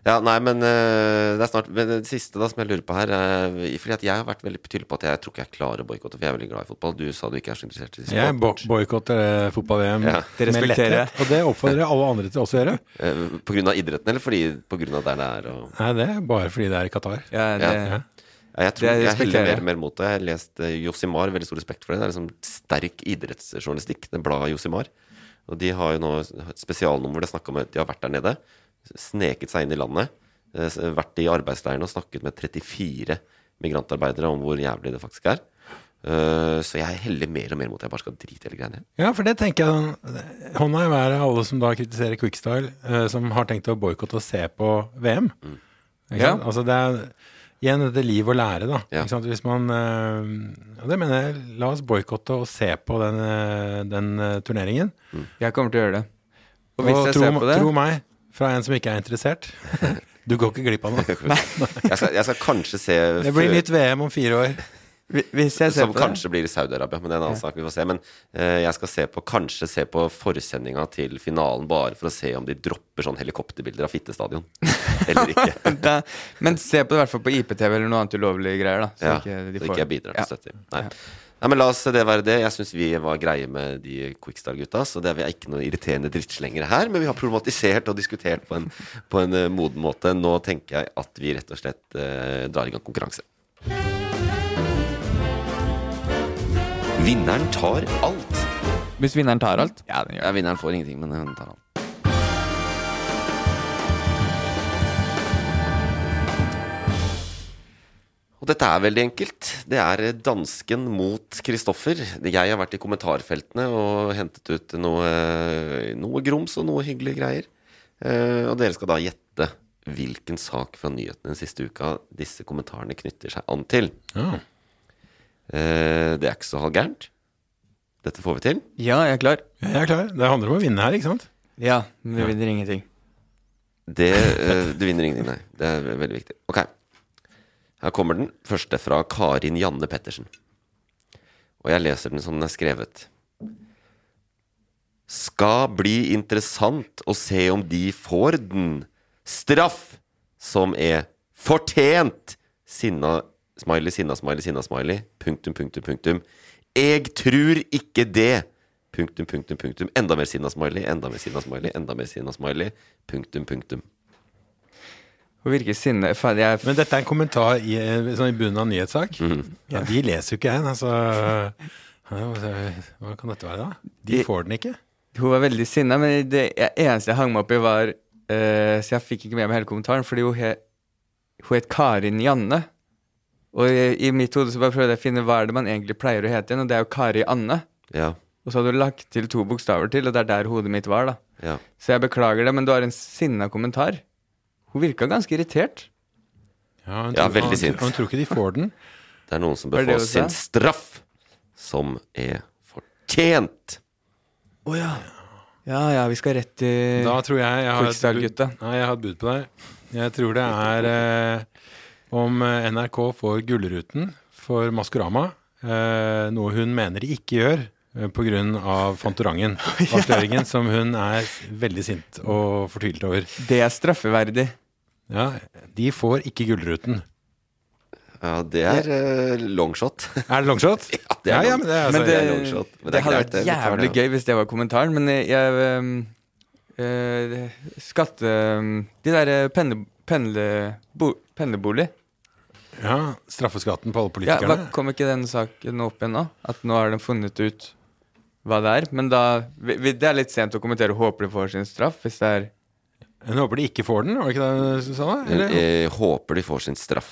Ja, nei, men uh, det er snart Men det siste da som jeg lurer på her uh, Fordi at jeg har vært veldig tydelig på at jeg tror ikke jeg klarer å boikotte, for jeg er veldig glad i fotball. Du sa du ikke er så interessert i Jeg bo sport. boikotter eh, fotball-VM Ja, det med respekterer letthet. Og det oppfordrer jeg alle andre til også å gjøre. Uh, på grunn av idretten, eller fordi på grunn av der det er? Og, Nei, det er bare fordi det er i Qatar. Ja, det, Ja. Ja. jeg tror jeg heller mer mer mot det. Jeg har lest uh, Josimar, veldig stor respekt for det. Det er liksom sterk idrettsjournalistikk, det bladet Josimar. Og de har jo nå et spesialnummer det er snakk om at de har vært der nede, sneket seg inn i landet, eh, vært i arbeidsleiren og snakket med 34 migrantarbeidere om hvor jævlig det faktisk er. Eh, så jeg heller mer og mer mot at jeg bare skal drite i hele greiene. Ja, for det tenker jeg Hånda i været alle som da kritiserer Quickstyle, eh, som har tenkt å boikotte og se på VM. Ikke Ja. sant? Altså det er igjen dette liv og lære, da. Ja. Ikke sant? Hvis man eh, Og det mener jeg, la oss boikotte og se på den, den turneringen. turneringen. jeg kommer til å gjøre det. Og hvis jeg tro, ser på det tro meg, fra en som ikke er interessert, du går ikke glipp av noe. Jeg skal, jeg skal kanskje se Det blir nytt VM om fire år. Hvis jeg ser Som på det kanskje blir i Saudi-Arabia, men det er en annen sak. Vi får se. Men eh, jeg skal se på, kanskje se på forsendinga til finalen, bare for å se om de dropper sånn helikopterbilder av Fittestadion. Eller ikke. da, Men se på det i hvert fall på IPTV eller noe annet ulovlige greier, da. Så ja, ikke de så får- ikke jeg bidrar til Ja. støtte. Nei. Nei, men La oss det være det. Jeg syns vi var greie med de Quickstar-gutta. Så det er vi ikke noe irriterende drittslengere her, men vi har problematisert og diskutert på en, på en eh, moden måte. Nå tenker jeg at vi rett og slett eh, drar i gang konkurranse. Vinneren tar alt. Hvis vinneren tar alt? Ja, den gjør Ja, vinneren får ingenting, men hun tar alt. Og dette er veldig enkelt. Det er dansken mot Kristoffer. Jeg har vært i kommentarfeltene og hentet ut noe, noe grums og noe hyggelige greier. Eh, Og dere skal da gjette hvilken sak fra nyhetene den siste uka disse kommentarene knytter seg an til. Ja. Eh, Det er ikke så halvgærent. Dette får vi til. Ja, jeg er klar. Jeg er klar. Det handler om å vinne her, ikke sant? Ja, men vi vinner ingenting. Det, eh, du vinner ingenting, nei. Det er veldig viktig. Ok. Her kommer den. Første fra Karin Janne Pettersen. Og jeg leser den som den er skrevet. Skal bli interessant å se om de får den straff som er fortjent. Sinna smiley, sinna smiley, sinna smiley. Punktum, punktum, punktum. Jeg tror ikke det. Punktum, punktum, punktum. Enda mer sinna smiley, enda mer sinna smiley, enda mer sinna smiley. Punktum, punktum. Hun virker sinne. Jeg Men dette er en kommentar i, eh, sånn i bunnen av en nyhetssak. Ja, de leser jo ikke en, altså. Hva kan dette være, da? De De- får den ikke. Hun var veldig sinna, men det eneste jeg hang meg opp i, var uh, Så jeg fikk ikke med meg hele kommentaren, fordi hun he, hun het Karin Janne. Og i, i mitt hode så bare prøvde jeg å finne hva er det man egentlig pleier å hete igjen, og det er jo Kari Anne. Ja. Og så hadde du lagt til to bokstaver til, og det er der hodet mitt var, da. ja. Så jeg beklager det, men du har en sinna kommentar. Hun virka ganske irritert. Ja, hun Ja, veldig hun- sint. Hun tror ikke de får den. Det er noen som Var bør det få det du sa? sin straff, som er fortjent. Å ja. Ja ja, vi skal rett til Da tror jeg jeg har et Quickstyle-gutta. bud- Nei, jeg har et bud på deg. Jeg tror det er eh, om eh, NRK får Gullruten for Maskorama, eh, noe hun mener de ikke gjør eh, på grunn av Fantorangen. Avsløringen som hun er veldig sint og fortvilet over. Det er straffeverdig. Ja, de får ikke Gullruten. Ja, det er uh, longshot. Er det longshot? Ja, det er ja, ja, men det er, Men altså, det, er longshot, men det det, hadde vært det. Jævlig det, gøy hvis det var kommentaren, men jeg, jeg um, eh, Skatte... um, De derre penne, pendle, bo, pendlerbolig ja, straffeskatten på alle politikerne. ja, da. Kom ikke den saken opp igjen nå? At nå har de funnet ut hva det er? Men da vi, vi, Det er litt sent å kommentere. Håper de får sin straff, hvis det er Hun håper de ikke får den, var det ikke det du sa? Eller? Jeg håper de får sin straff.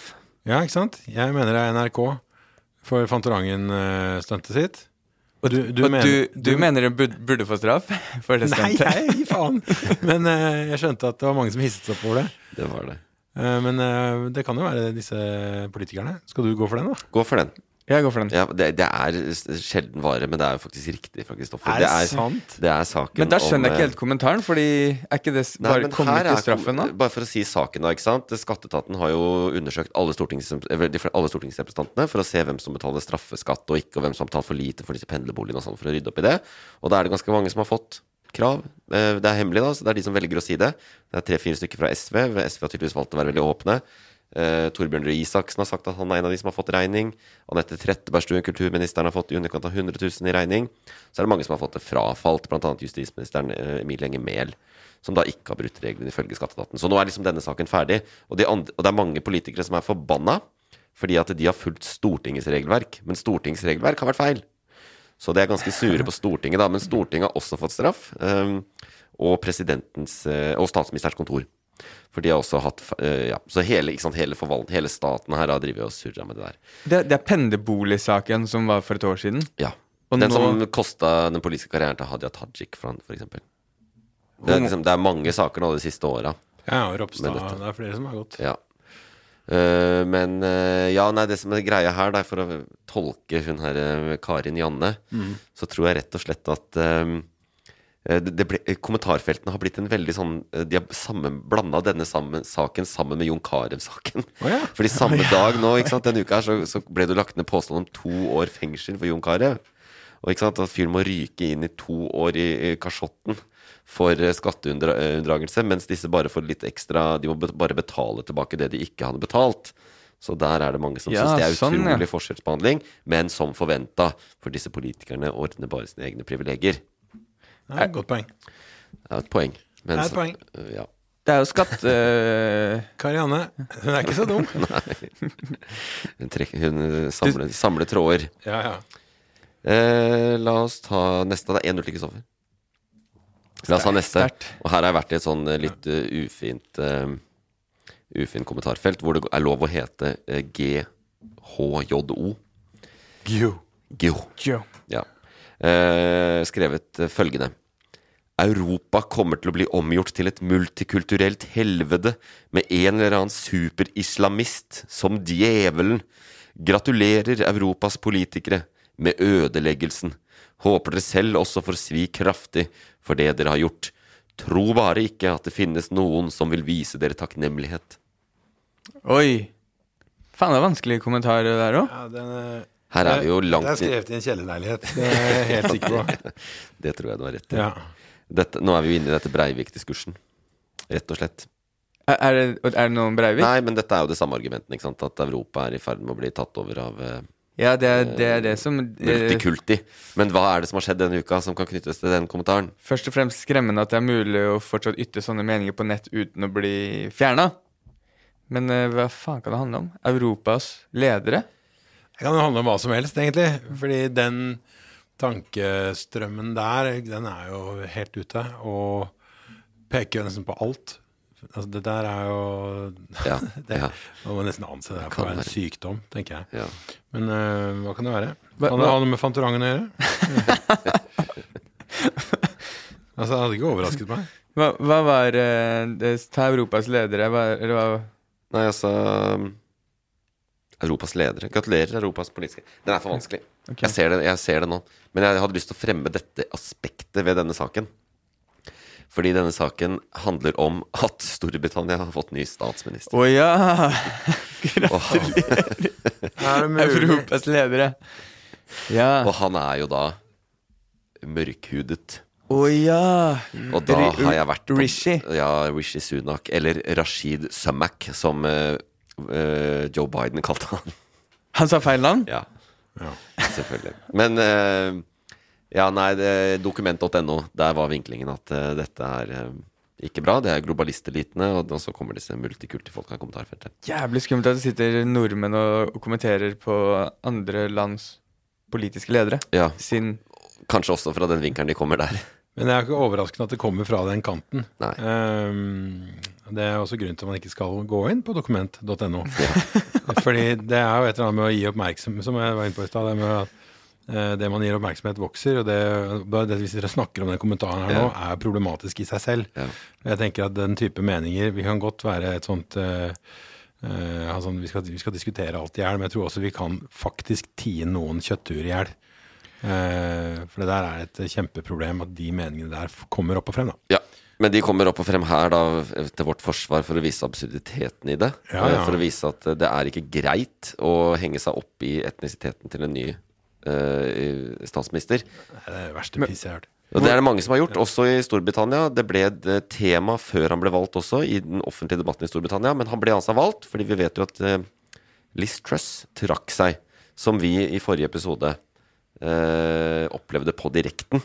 Ja, ikke sant? Jeg mener det er NRK for Fantorangen-stuntet sitt. Og du, og du, du, mener de burde, få straff for det Nei, stuntet? jeg gir faen! Men uh, jeg skjønte at det var mange som hisset seg opp over det. Det var det. Uh, men uh, det kan jo være disse politikerne. Skal du gå for den, da? Gå for den. Jeg går for den. Ja, det, det er sjelden vare, men det er jo faktisk riktig fra Kristoffer. Er det sant? Det er saken Men da skjønner jeg ikke helt kommentaren, fordi er ikke det Nei, bare Kommer ikke er straffen da? Bare for å si saken, da. ikke sant? Skatteetaten har jo undersøkt alle, stortings, alle stortingsrepresentantene for å se hvem som betaler straffeskatt og ikke, og hvem som har betalt for lite for disse pendlerboligene og sånn, for å rydde opp i det. Og da er det ganske mange som har fått krav. Eh, Det er hemmelig, da, så det er de som velger å si det. Det er tre-fire stykker fra SV. SV har tydeligvis valgt å være veldig åpne. Eh, Torbjørn Røe Isaksen har sagt at han er en av de som har fått regning. Anette Trettebergstuen, kulturministeren, har fått i underkant av 100 000 i regning. Så er det mange som har fått det frafalt, bl.a. justisministeren uh, Emil Enger Mehl, som da ikke har brutt reglene ifølge skatteetaten. Så nå er liksom denne saken ferdig. Og, de andre, og det er mange politikere som er forbanna fordi at de har fulgt Stortingets regelverk. Men Stortingets regelverk har vært feil. Så de er ganske sure på Stortinget, da. Men Stortinget har også fått straff. Um, og Og statsministerens kontor. For de har også hatt eh, Ja, så hele, ikke sant, hele, hele staten her har drevet og surra med det der. Det, det er pendlerboligsaken som var for et år siden. Ja. Og den nå- som kosta den politiske karrieren til Hadia Tajik, for, for eksempel. Det er, liksom, det er mange saker nå de siste åra. Ja, og Ropstad. Det er flere som har gått. Ja. Uh, men uh, ja, nei, det som er greia her, da, for å tolke hun her Karin Janne, så tror jeg rett og slett at det ble, kommentarfeltene har blitt en veldig sånn eh, De har sammen, blanda denne sammen, saken sammen med Jon Carew-saken. Oh, ja. Fordi samme dag nå, ikke sant, denne uka her, så, så ble det lagt ned påstand om to år fengsel for Jon Carew. Og ikke sant, at fyren må ryke inn i to år i, i kasjotten for eh, skatteunndragelse, mens disse bare får litt ekstra De må bare betale tilbake det de ikke hadde betalt. Så der er det mange som Ja, syns det er sånn, ja. utrolig forskjellsbehandling, men som forventa, for disse politikerne ordner bare sine egne privilegier. Det er et godt poeng. Det er et poeng. Men Det er et poeng. ja. Det er jo skatte... Karianne, hun er ikke så dum. Hun, trekker, hun samler, samler tråder. Ja, ja. Uh, la oss ta neste. Det er 1-0 til Kristoffer. La oss ta neste. Og her har jeg vært i et sånn eh, litt uh, ufint uh, Ufint kommentarfelt hvor det er lov å hete GHJO. Gjo. GHO. Jo. Ja. Eh, skrevet følgende. Europa kommer til å bli omgjort til et multikulturelt helvete med en eller annen superislamist som djevelen. Gratulerer, Europas politikere, med ødeleggelsen. Håper dere selv også får svi kraftig for det dere har gjort. Tro bare ikke at det finnes noen som vil vise dere takknemlighet. Oi. Faen, det er vanskelig kommentarer der òg. Ja, den, eh, Her er vi jo Det er skrevet i en kjellerleilighet. Det er jeg helt sikker på. Det tror jeg du har rett i. Ja. Dette, nå er vi jo inne i dette Breivik-diskursen. Rett og slett. Er, det, er det noe om Breivik? Nei, men dette er jo det samme argumenten. ikke sant? At Europa er i ferd med å bli tatt over av eh, Ja, det er det, er det som eh, multikulti. Men hva er det som har skjedd denne uka som kan knyttes til den kommentaren? Først og fremst skremmende at det er mulig å fortsatt ytre sånne meninger på nett uten å bli fjerna. Men eh, hva faen kan det handle om? Europas ledere? Det kan jo handle om hva som helst, egentlig. Fordi den tankestrømmen der, den er jo helt ute. Og peker jo nesten på alt. Altså, det der er jo Ja, det, ja. Man må nesten anse det her for en være. sykdom, tenker jeg. Ja. Men uh, hva kan det være? Kan det ha noe med Fantorangen å gjøre? altså, det hadde ikke overrasket meg. Hva, hva var uh, det, Ta Europas ledere, hva, eller hva Nei, altså Europas ledere. Gratulerer, Europas politiske Den er for vanskelig. Okay. Jeg, ser det, jeg ser det nå. Men jeg hadde lyst til å fremme dette aspektet ved denne saken. Fordi denne saken handler om at Storbritannia har fått ny statsminister. Å ja! Gratulerer. Oh. Er? Europas ledere. Ja. og han er jo da mørkhudet. Å ja! Og da har jeg vært på- Rishi. Ja, Rishi Sunak. Eller Rashid Sumak, som eh, Joe Biden kalte han. Han sa feil navn? Ja, selvfølgelig. Men eh, ja, nei, dokument.no, der var vinklingen at eh, dette er eh, ikke bra. Det er globalistelitene, og så kommer disse multikulti-folka i kommentarfeltet. Jævlig skummelt at det sitter nordmenn og, og kommenterer på andre lands politiske ledere. Ja, Sin kanskje også fra den vinkelen de kommer der. Men det er ikke overraskende at det kommer fra den kanten. Nei. Ehm, det er også grunnen til at man ikke skal gå inn på dokument.no. Fordi det er jo et eller annet med å gi oppmerksomhet, som jeg var inne på i stad. Det med at eh, det man gir oppmerksomhet, vokser. Og det, det hvis dere snakker om den kommentaren her nå, er problematisk i seg selv. Ja. Jeg tenker at den type meninger Vi kan godt være et sånt uh, sånn, vi, skal, vi skal diskutere alt i hjel, men jeg tror også vi kan faktisk tie noen kjøttur i hjel. Uh, for det der er et kjempeproblem at de meningene der kommer opp og frem. da Ja, men de kommer opp og frem her da til vårt forsvar for å vise absurditeten i det. Ja, ja. For å vise at det er ikke greit å henge seg opp i etnisiteten til en ny uh, statsminister. Det er det verste pisset jeg har hørt. Og det er det mange som har gjort, også i Storbritannia. Det ble et eh, tema før han ble valgt også, i den offentlige debatten i Storbritannia. Men han ble altså valgt, fordi vi vet jo at uh, Liz Truss trakk seg, som vi i forrige episode uh, opplevde på direkten.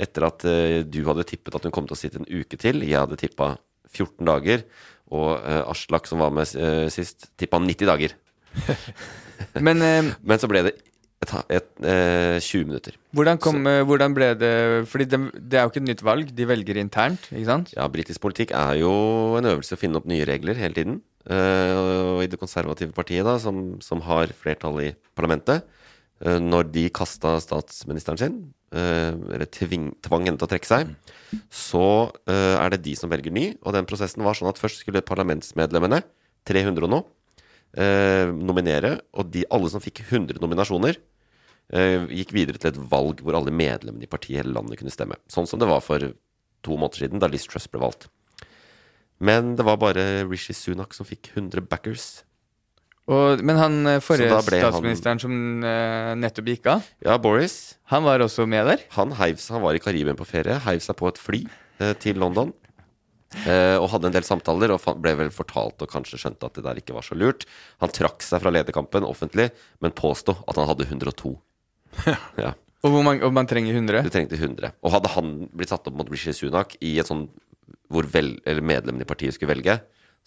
Etter at eh, du hadde tippet at hun kom til å sitte en uke til. Jeg hadde tippa 14 dager. Og eh, Aslak, som var med eh, sist, tippa 90 dager. Men Men så ble det et, et, eh, 20 minutter. hvordan, kom, hvordan ble det Fordi det, det er jo ikke et nytt valg, de velger internt, ikke sant? Ja, britisk politikk er jo en øvelse å finne opp nye regler hele tiden. Uh, og i det konservative partiet, da, som, som har flertall i parlamentet, uh, når de kasta statsministeren sin, eller tving, tvang til å trekke seg, så eh, er det de som velger ny. Og den prosessen var sånn at først skulle parlamentsmedlemmene, 300 og nå, eh, nominere. Og de, alle som fikk 100 nominasjoner, eh, gikk videre til et valg hvor alle medlemmene i partiet i hele landet kunne stemme. Sånn som det var for to måneder siden, da Liz Truss ble valgt. Men det var bare Rishi Sunak som fikk 100 backers. Og, men han eh, forrige statsministeren han- som uh, nettopp gikk av, Ja, Boris han var også med der? han, heiv, seg- han var i Karibien på ferie, heiv seg på et fly uh, til London. Uh, og hadde en del samtaler, og ble vel fortalt og kanskje skjønte at det der ikke var så lurt. Han trakk seg fra lederkampen offentlig, men påsto at han hadde 102. ja, Og, hvor man, og man trenger 100? Du trengte 100. Og hadde han blitt satt opp mot Rishi Sunak i et sånn hvor vel, eller medlemmene i partiet skulle velge,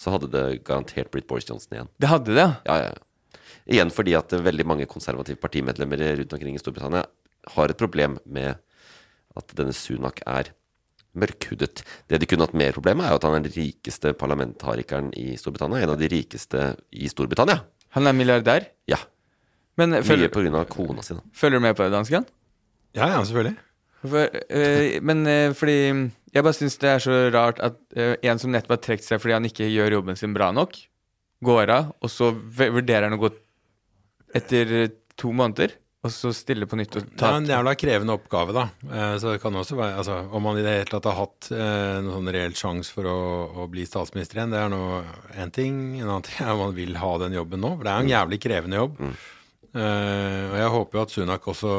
så hadde det garantert blitt Boris Johnson igjen. Det hadde det, ja. Ja, ja. ja. Igjen fordi at eh, veldig mange konservative partimedlemmer rundt omkring i Storbritannia har et problem med at denne Sunak er mørkhudet. Det de kunne hatt mer problem med, er jo at han er den rikeste parlamentarikeren i Storbritannia. En av de rikeste i Storbritannia. Han er milliardær. Ja. Men følger, Mye pga. på grunn av kona si, følger du med på det, dansken? Ja, ja, selvfølgelig. For, øh, men øh, fordi Jeg bare syns det er så rart at uh, en som nettopp har trukket seg fordi han ikke gjør jobben sin bra nok, går av, og så vurderer han å gå etter eh, to måneder, og så stille på nytt og Det ta er en jævla krevende oppgave, da. Uh, Så det kan også være altså, Om man i det hele tatt har hatt uh, en sånn reell sjanse for å, å bli statsminister igjen, det er nå én ting. En annen ting er om man vil ha den jobben nå, for det er jo en jævlig krevende jobb. Eh, og jeg håper jo at Sunak også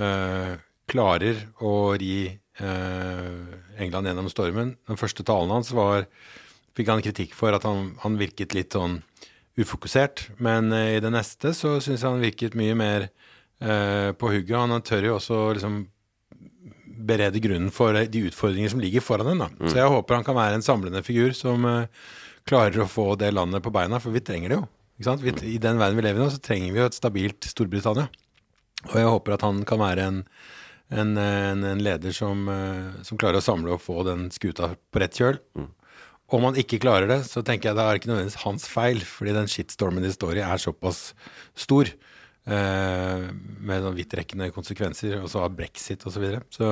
eh, klarer å ri England gjennom stormen. Den første talen hans var fikk han kritikk for at han, han virket litt sånn ufokusert. Men eh, i det neste så syns jeg han virket mye mer eh, på hugget. Han tør jo også liksom berede grunnen for eh, de utfordringer som ligger foran en. Mm. Så jeg håper han kan være en samlende figur som eh, klarer å få det landet på beina, for vi trenger det jo. Vi, I den verden vi lever i nå, så trenger vi jo et stabilt Storbritannia. Og jeg håper at han kan være en, en, en, en leder som, eh, som klarer å samle og få den skuta på rett kjøl. Om han ikke klarer det, så tenker jeg det er ikke nødvendigvis hans feil, fordi den shitstormen de står i, er såpass stor. Eh, med noen vidtrekkende konsekvenser, og så av brexit osv. Så videre. så,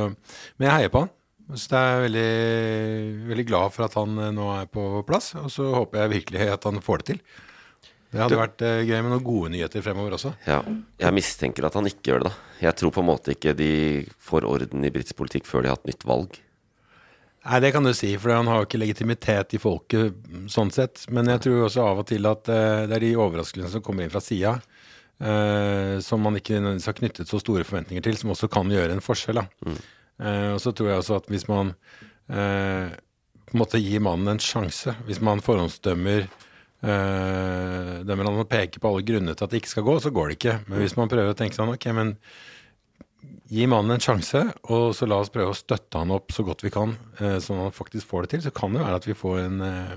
men jeg heier på han. Så jeg er veldig, veldig glad for at han eh, nå er på plass, og så håper jeg virkelig at han får det til. Det hadde vært eh, gøy med noen gode nyheter fremover også. Ja, jeg mistenker at han ikke gjør det, da. Jeg tror på en måte ikke de får orden i britisk politikk før de har hatt nytt valg. Nei, det kan du si, for han har jo ikke legitimitet i folket mm, sånn sett. Men jeg tror også av og til at eh, det er de overraskelsene som kommer inn fra sida, eh, som man ikke nødvendigvis har knyttet så store forventninger til, som også kan gjøre en forskjell. Da. Eh, og så tror jeg også at hvis man eh, på en måte gir mannen en sjanse, hvis man forhåndsdømmer eh, det med å peker på alle grunner til at det ikke skal gå, så går det ikke. Men hvis man prøver å tenke sånn, ok, men gi mannen en sjanse, og så la oss prøve å støtte han opp så godt vi kan, uh, sånn at han faktisk får det til. Så kan det være at vi får en, uh,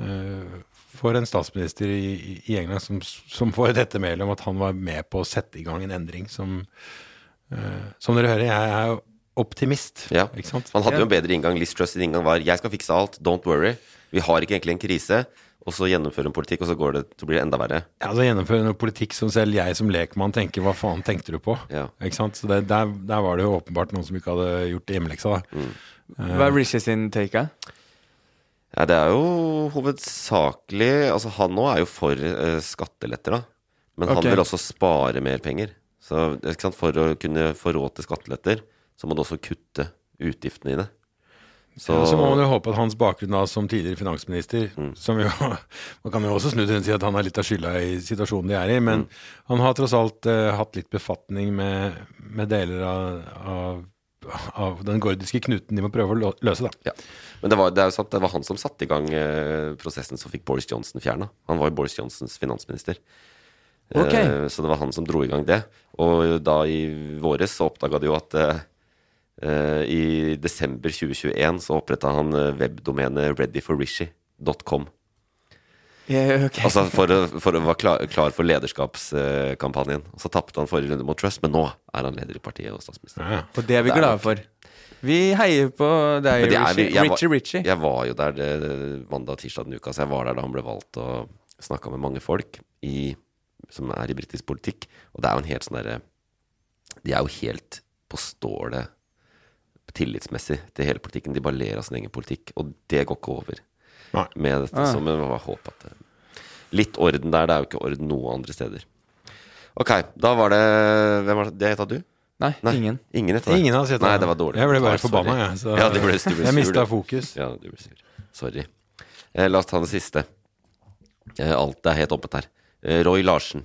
eh, får en statsminister i, i England som, som får dette mailet om at han var med på å sette i gang en endring som uh, Som dere hører, jeg er optimist. Ja. Ikke sant? Han hadde jo en bedre inngang. Liz Truss' sin inngang var 'jeg skal fikse alt, don't worry'. Vi har ikke egentlig en krise. Og så gjennomføre en politikk, og så, går det, så blir det enda verre. Ja, altså Gjennomføre noe politikk som selv jeg som lekmann tenker 'hva faen tenkte du på'? Ja. Ikke sant? Så det, der, der var det jo åpenbart noen som ikke hadde gjort hjemmeleksa. da. Hva er Rishi sin take? Eh? Ja, det er jo hovedsakelig Altså, han nå er jo for eh, skatteletter, da. Men okay. han vil også spare mer penger. Så ikke sant? for å kunne få råd til skatteletter, så må du også kutte utgiftene i det. Så, ja, så må man jo håpe at hans bakgrunn da som tidligere finansminister som jo, Man kan jo også snu det og si at han har litt av skylda i situasjonen de er i, men han har tross alt uh, hatt litt befatning med, med deler av, av, av den gordiske knuten de må prøve å løse. da. ja. Men det, var, det er jo sant, det var han som satte i gang uh, prosessen som fikk Boris Johnson fjerna. Han var jo Boris Johnsons finansminister. Ok. Uh, så det var han som dro i gang det. Og da i våres så oppdaga de jo at i desember 2021 så oppretta han eh, webdomenet readyforrishi.com. Yeah, okay. Altså for, for å være klar, klar for lederskapskampanjen. Og så tapte han forrige runde mot Trust, men nå er han leder i partiet og statsminister. Ja, ja. Og det er vi Det er glade for. Vi heier på deg, er- Richie. jeg Richie. Jeg var jo der det, mandag og tirsdag denne uka, så jeg var der da han ble valgt og snakka med mange folk i, som er i britisk politikk. Og det er jo en helt sånn derre De er jo helt på stålet tillitsmessig til hele politikken. De bare ler av sin egen politikk, og det går ikke over Nei. med dette. Så men håper at det, Litt orden der, det er jo ikke orden noe andre steder. Ok, da var det Hvem var det? Det heta du? Nei, Nei, ingen. Ingen etter. Ingen har sett Nei, det. det var dårlig. Jeg ble bare forbanna, jeg. så- Ja, du ble, du ble jeg mista fokus. Ja, du ble sur. Sorry. Eh, la oss ta det siste. Eh, alt er helt åpent her. Eh, Roy Larsen.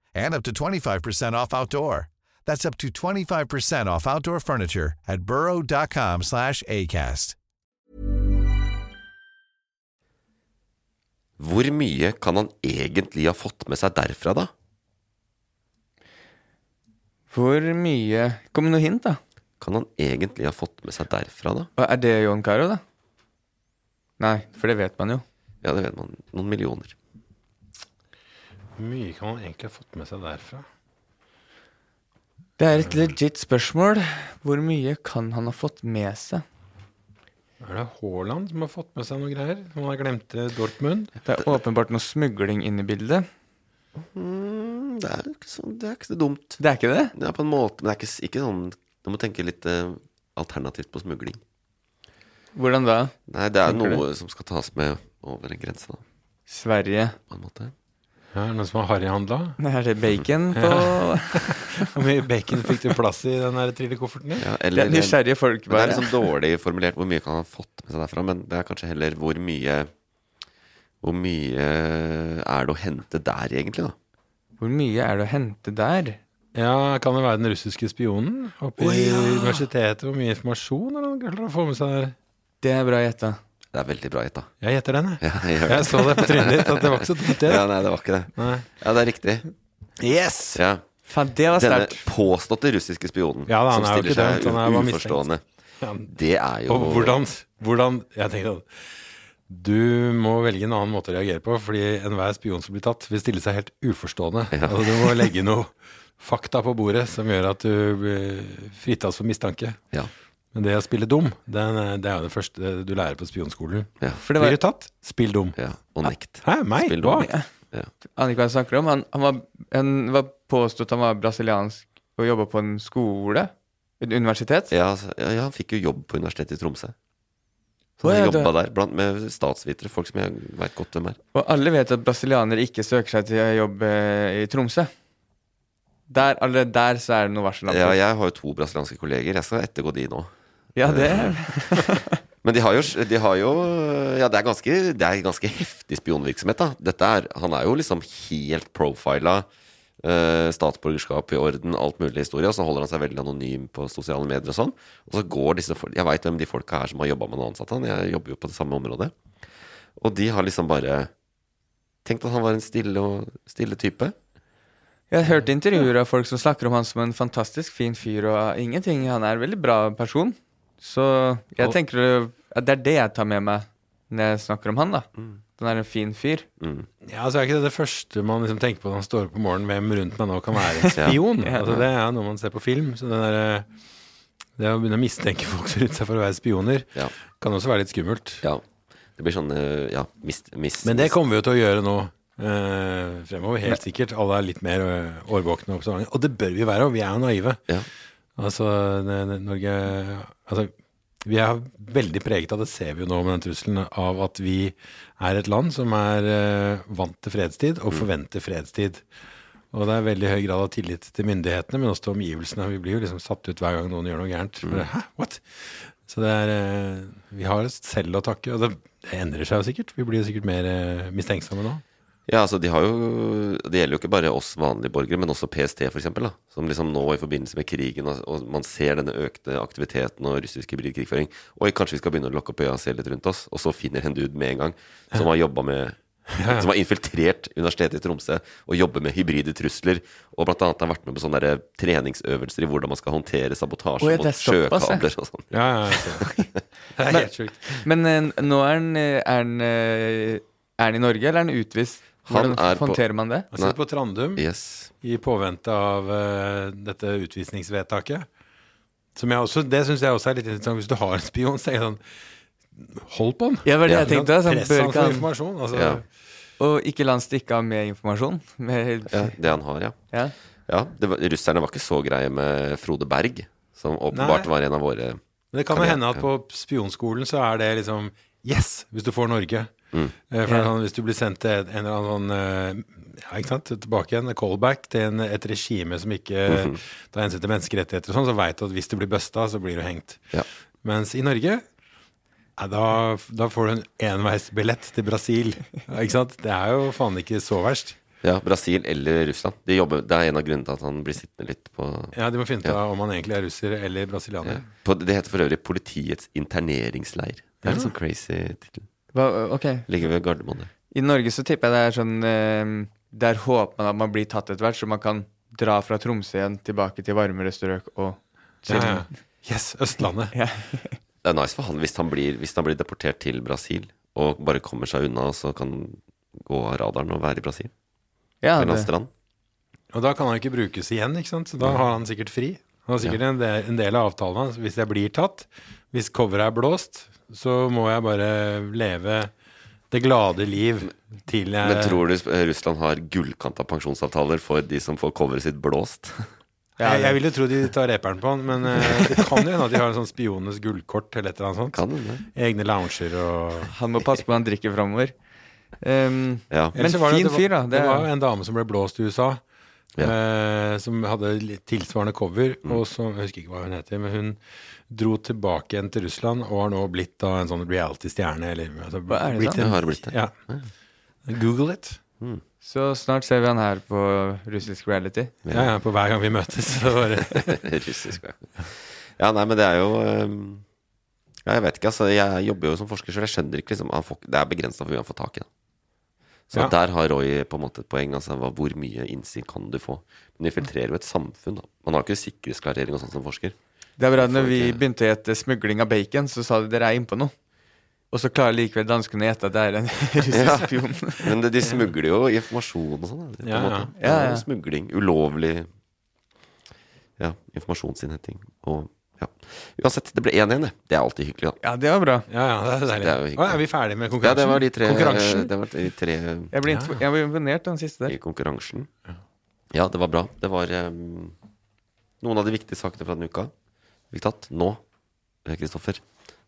and up to 25% off outdoor. That's up to 25% off outdoor furniture at burrow.com slash ACAST. Hvor mye kan han egentlig ha fått med seg derfra, da? Hvor mye Kom med noe hint, da. Kan han egentlig ha fått med seg derfra, da? Og Er det John Caro, da? Nei, for det vet man jo. Ja, det vet man. Noen millioner. Hvor mye kan man egentlig ha fått med seg derfra? Det er et legit spørsmål. Hvor mye kan han ha fått med seg? Er det Haaland som har fått med seg noe greier? Han har glemt Dortmund? Det er åpenbart noe smugling inne i bildet. Mm, det, er ikke så, det er ikke så dumt. Det er ikke det? Ja, på en måte, men det er ikke, ikke sånn Du må tenke litt uh, alternativt på smugling. Hvordan da? Nei, det er Tenker noe som skal tas med over en grense, da. Sverige. På en måte. Ja, er det noen som har harryhandla? Er det bacon på Hvor mye bacon fikk du plass i den trillekofferten din? Ja, Det er nysgjerrige folk, Bare. det er liksom dårlig formulert hvor mye kan han ha fått med seg derfra. Men det er kanskje heller hvor mye Hvor mye er det å hente der, egentlig, da? Hvor mye er det å hente der? Ja, Kan det være den russiske spionen oppe Å, i universitetet? Hvor mye informasjon er det han klarer å få med seg der? Det er bra gjetta. Det er veldig bra gjetta. Jeg gjetter den, jeg. Ja, jeg. Jeg så det på trynet ditt, at det var ikke så dumt, det. Ja, nei, det var ikke det. Nei. Ja, det er riktig. Yes! Ja. Fan, det var sterkt. Denne påståtte russiske spionen Ja, da, han som er stiller seg dømt, uforstående, Ja. det er jo Og hvordan, hvordan Jeg tenker at du må velge en annen måte å reagere på, fordi enhver spion som blir tatt, vil stille seg helt uforstående. Ja. Altså, du må legge noe fakta på bordet som gjør at du blir fritas for mistanke. Ja. Men det å spille dum, den, er- det er jo det første du lærer på spionskolen. Ja. For det var- Blir du tatt, spill dum. ja. Og nekt. Hæ, meg? Spill dum. Ja. Aner ikke hva jeg snakker om. Han, han, var, han var påstått han var brasiliansk og jobba på en skole? Et universitet? Ja, altså, ja, ja, han fikk jo jobb på Universitetet i Tromsø. Så han ja, jobba der blant, med statsvitere, folk som jeg veit godt hvem er. Og alle vet at brasilianere ikke søker seg til jobb jobbe i Tromsø. Der, allerede der så er det noe varsel. Ja, jeg har jo to brasilianske kolleger. Jeg skal ettergå de nå. Ja, det Men de har jo, de har jo Ja, det er ganske, det er ganske heftig spionvirksomhet, da. Dette er, han er jo liksom helt profila. Uh, statsborgerskap i orden, alt mulig historie. Og så holder han seg veldig anonym på sosiale medier og sånn. Og så går disse folk Jeg veit hvem de folka er som har jobba med noen ansatte. Jeg jobber jo på det samme området. Og de har liksom bare tenkt at han var en stille, og, stille type. Jeg har hørt intervjuer av folk som snakker om han som en fantastisk fin fyr og ingenting. Han er en veldig bra person. Så jeg Og- tenker at det er det jeg tar med meg når jeg snakker om han, da. Den er en fin fyr. Mm. Ja, altså er ikke det det første man liksom tenker på når man står opp om morgenen, hvem rundt meg nå kan være en spion? Ja. altså, det er noe man ser på film. Så den der, det å begynne å mistenke folk rundt seg for å være spioner, Ja. kan også være litt skummelt. ja. Det blir sånn eh, Ja, mist, mist, Men det kommer vi jo til å gjøre nå eh, fremover, helt sikkert. Alle er litt mer eh, årvåkne og observante. Og det bør vi være, og vi er jo naive. Ja. Altså, Norge Altså, vi er veldig preget av, det ser vi jo nå med den trusselen, av at vi er et land som er eh, vant til fredstid og forventer fredstid. Og det er veldig høy grad av tillit til myndighetene, men også til omgivelsene. Vi blir jo liksom satt ut hver gang noen gjør noe gærent. Mm. Hæ, what? Så det er eh, Vi har selv å takke, og det, det endrer seg jo sikkert. Vi blir jo sikkert mer eh, mistenksomme nå. Ja, altså de har jo Det gjelder jo ikke bare oss vanlige borgere, men også PST, for eksempel, da. Som liksom nå i forbindelse med krigen, og, og man ser denne økte aktiviteten og russisk hybridkrigføring. Oi, kanskje vi skal begynne å lukke opp øya og se litt rundt oss. Og så finner en dude med en gang som har jobba med Som har infiltrert Universitetet i Tromsø og jobber med hybride trusler. Og blant annet har vært med på sånne der treningsøvelser i hvordan man skal håndtere sabotasje Oi, mot er sjøkabler og sånn. Ja, ja, ja. Det er helt sjukt. Men men nå er han, eh, er han, eh, er han i Norge, eller er han utvist? Hvordan er på- håndterer man det? Han sitter på Trandum Yes. i påvente av uh, dette utvisningsvedtaket. Som jeg også, det syns jeg også er litt interessant. Hvis du har en spion, så er det sånn Hold på den! Ja, det var det jeg tenkte. Altså, Press han for informasjon. Altså, Ja. Og ikke la han stikke av med informasjon. Med, Ja, det han har, ja. Ja. ja det var, russerne var ikke så greie med Frode Berg, som åpenbart Nei. var en av våre Men det kan jo hende at på spionskolen så er det liksom Yes! Hvis du får Norge. Mm. Eh, For Ja. sånn, Hvis du blir sendt til en eller annen sånn eh, Ja, ikke sant? Tilbake igjen, callback til en, et regime som ikke Mhm. tar hensyn til menneskerettigheter og sånn, så veit du at hvis du blir busta, så blir du hengt. Ja. Mens i Norge ja, da, da får du en enveisbillett til Brasil. Ikke sant? Det er jo faen ikke så verst. Ja, Brasil eller Russland. De jobber, det er en av grunnene til at han blir sittende litt på Ja, De må finne ut Ja. om han egentlig er russer eller brasilianer. ja. på, Det heter for øvrig Politiets interneringsleir. Det er litt Ja. sånn crazy tittel. Hva, ok. Ligger ved Gardermoen der. I Norge så tipper jeg det er sånn eh, Der håper man at man blir tatt etter hvert, så man kan dra fra Tromsø igjen tilbake til varmere strøk og Ja, ja. Yes, Østlandet. Ja. Det er nice for han hvis han blir, hvis han blir deportert til Brasil og bare kommer seg unna, og så kan gå av radaren og være i Brasil. Ja, på en strand. Og da kan han ikke brukes igjen, ikke sant? Så da har han sikkert fri. Han har sikkert en, del, en del av avtalen hans. Hvis jeg blir tatt, hvis coveret er blåst, så må jeg bare leve det glade liv til jeg Men tror du Russland har gullkanta pensjonsavtaler for de som får coveret sitt blåst? jeg, jeg vil jo tro de tar reperen på han, men eh, det kan jo hende at de har en sånn spionenes gullkort eller et eller annet sånt. Kan det? Egne lounger og Han må passe på han drikker framover. Um, Ja. Men fin det fyr, da. Det, Det, var jo en dame som ble blåst i USA, eh, som hadde litt tilsvarende cover, Mm. og som, jeg husker ikke hva hun heter, men hun dro tilbake igjen til Russland og har nå blitt da en sånn reality-stjerne. Eller, altså, Hva er det blitt en- Ja, har blitt det? Ja. Google it. så snart ser vi han her på russisk reality. Ja, ja, på hver gang vi møtes. Russisk, ja. Ja, nei, men det er jo um, Ja, jeg vet ikke, altså. Jeg jobber jo som forsker, så jeg skjønner ikke liksom han får, Det er begrensa hvor mye han får tak i. Da. Så Ja. der har Roy på en måte et poeng. Altså, hvor mye innsyn kan du få? Men vi filtrerer jo et samfunn, da. Man har ikke sikkerhetsklarering og sånn som forsker. Det er bra, når vi begynte å gjette smugling av bacon, så sa de dere er innpå noe. Og så klarer likevel danskene å gjette at det er en russisk Ja. spion. Men de smugler jo informasjon og sånn. Ja, ja. Ja, ja. Smugling. Ulovlig ja, informasjonsinnhenting. Og ja. Uansett, det ble 1-1, det. Det er alltid hyggelig, da. Ja, det var bra. ja, ja, det er. Det er jo. Å, er vi ferdige med Ja, konkurransen? det var de tre, det var de tre Jeg ble, Ja. jeg ble imponert av den siste der. i konkurransen. Ja, det var bra. Det var um, noen av de viktige sakene fra denne uka tatt. Nå, eh, Kristoffer,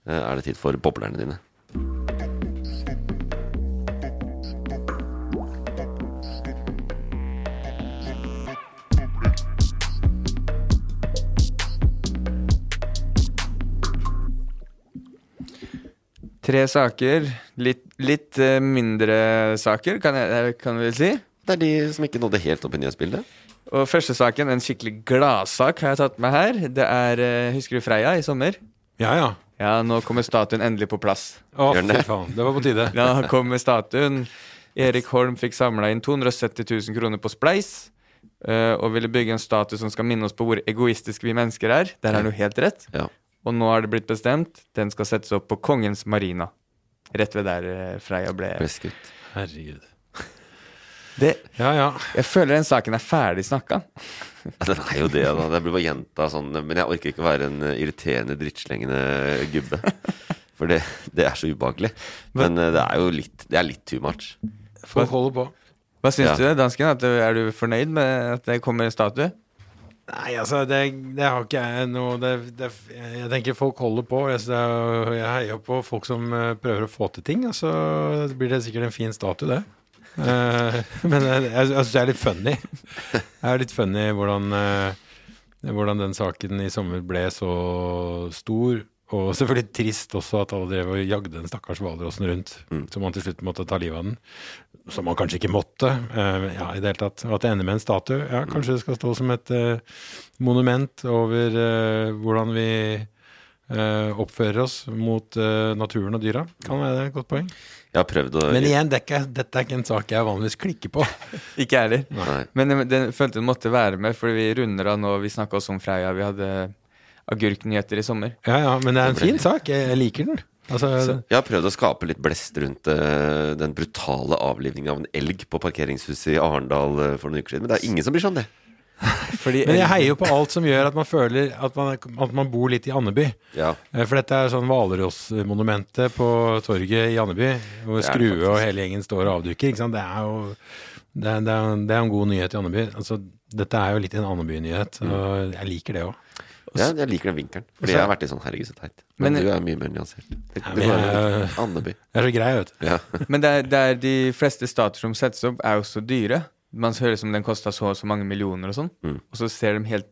eh, er det tid for boblerne dine. Tre saker. Litt, litt eh, mindre saker, kan, jeg, kan vi vel si. Det er de som ikke nådde helt opp i nyhetsbildet. Og første saken, en skikkelig gladsak, har jeg tatt med her. Det er eh, Husker du Freia i sommer? Ja, ja. Ja, nå kommer statuen endelig på plass. Å, oh, fy faen. Det var på tide. Ja, kommer statuen. Erik Holm fikk samla inn 270 000 kroner på Spleis. eh, og ville bygge en statue som skal minne oss på hvor egoistiske vi mennesker er. Der er jo helt rett. Ja. Og nå har det blitt bestemt. Den skal settes opp på Kongens Marina. Rett ved der eh, Freia ble Beskutt. Herregud. Det, Ja, ja. Jeg føler den saken er ferdig snakka. Ja, Den er jo det, da. Det blir bare gjenta sånn. Men jeg orker ikke å være en irriterende, drittslengende gubbe. For det, det er så ubehagelig. Men eh, det er jo litt Det er litt too much. Folk holder på. Hva syns Ja. du, dansken? At, du- er du fornøyd med at det kommer en statue? Nei, altså, det, det har ikke jeg noe det, det, Jeg tenker folk holder på. Jeg, jeg heier på folk som eh, prøver å få til ting. Og så blir det sikkert en fin statue, det. Eh, men jeg, jeg, jeg syns det er litt funny. Det er litt funny hvordan, eh, hvordan den saken i sommer ble så stor. Og selvfølgelig trist også at alle drev og jagde den stakkars hvalrossen rundt. Så man til slutt måtte ta livet av den. Som man kanskje ikke måtte. Uh, ja, i det hele tatt. Og at det ender med en statue. Ja, kanskje det skal stå som et uh, monument over uh, hvordan vi eh, oppfører oss mot eh, naturen og dyra. Kan være et godt poeng. Jeg har prøvd å Men igjen, det er ikke, dette er ikke en sak jeg vanligvis klikker på. Ikke jeg heller. Nei. Men den følte den måtte være med, fordi vi runder av nå. Vi snakka også om Freia. Vi hadde agurknyheter i sommer. Ja, ja, Men det er en fin sak. Jeg, liker den. Altså, Jeg har prøvd å skape litt blest rundt uh, den brutale avlivningen av en elg på parkeringshuset i Arendal uh, for noen uker siden, men det er ingen som blir sånn, om det. Men jeg heier jo på alt som gjør at man føler at man, at man bor litt i Andeby. Ja. Eh, For dette er sånn Hvalrossmonumentet på torget i Andeby, hvor Skrue og hele gjengen står og avduker. Ikke sant? Det er jo det er, det, er, det er en god nyhet i Andeby. Altså, dette er jo litt en Andeby-nyhet, Mm. og jeg liker det òg. Ja, jeg liker den vinkelen. Fordi jeg har vært litt sånn herregud, så teit. Men, Men- du er mye mer nyansert. Det, Ja, det jeg- Andeby. Jeg er så grei, vet du. Ja. Men det er, det er de fleste stater som settes opp, er jo så dyre. Man hører som den kosta så og så mange millioner og sånn. Mm. Og så ser de helt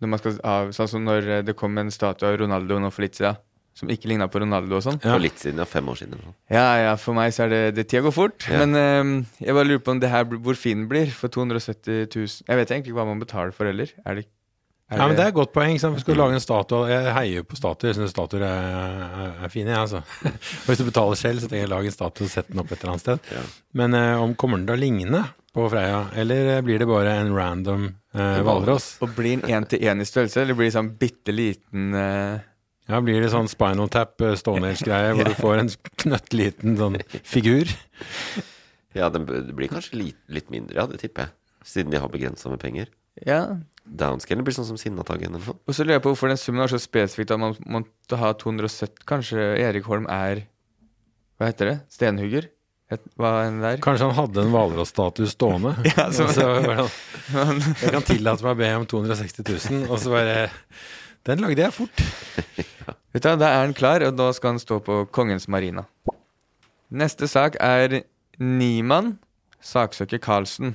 når man skal av, Sånn som når eh, det kom en statue av Ronaldo nå for litt siden, som ikke ligna på Ronaldo og sånn. Ja. For litt siden, ja. Fem år siden. eller noe. Ja, ja, for meg så er det, det Tida går fort. Ja. Men um, jeg bare lurer på om det her, hvor fin den blir for 270 000 Jeg vet egentlig ikke hva man betaler for heller. Er det, er Ja, men Det er et godt poeng. sant? Vi skulle lage en statue. Jeg heier jo på statuer. Jeg syns statuer er, er, fine. altså. Hvis du betaler selv, så tenker jeg lag en statue og sett den opp et eller annet sted. Men eh, om kommer den til å ligne på Freia, eller eh, blir det bare en random eh, hvalross? Og blir den én til én i størrelse, eller blir det sånn bitte liten eh, Ja, blir det sånn spinal tap, Stonehenge-greie, hvor du får en knøttliten sånn figur? Ja, den det blir kanskje litt, litt mindre, ja, det tipper jeg. Siden de har begrensa med penger. Ja. Downscalen blir sånn som Sinnataggen eller noe. Og så lurer jeg på hvorfor den summen var så spesifikt at man måtte ha 270 Kanskje Erik Holm er Hva heter det? Stenhugger? Hva enn det er? Kanskje han hadde en hvalrossstatue stående? Ja, så- så var sånn, Jeg kan tillate meg å be om 260 000, og så bare Den lagde jeg fort. Vet du, Da er han klar, og da skal han stå på Kongens Marina. Neste sak er Niemann saksøker Carlsen.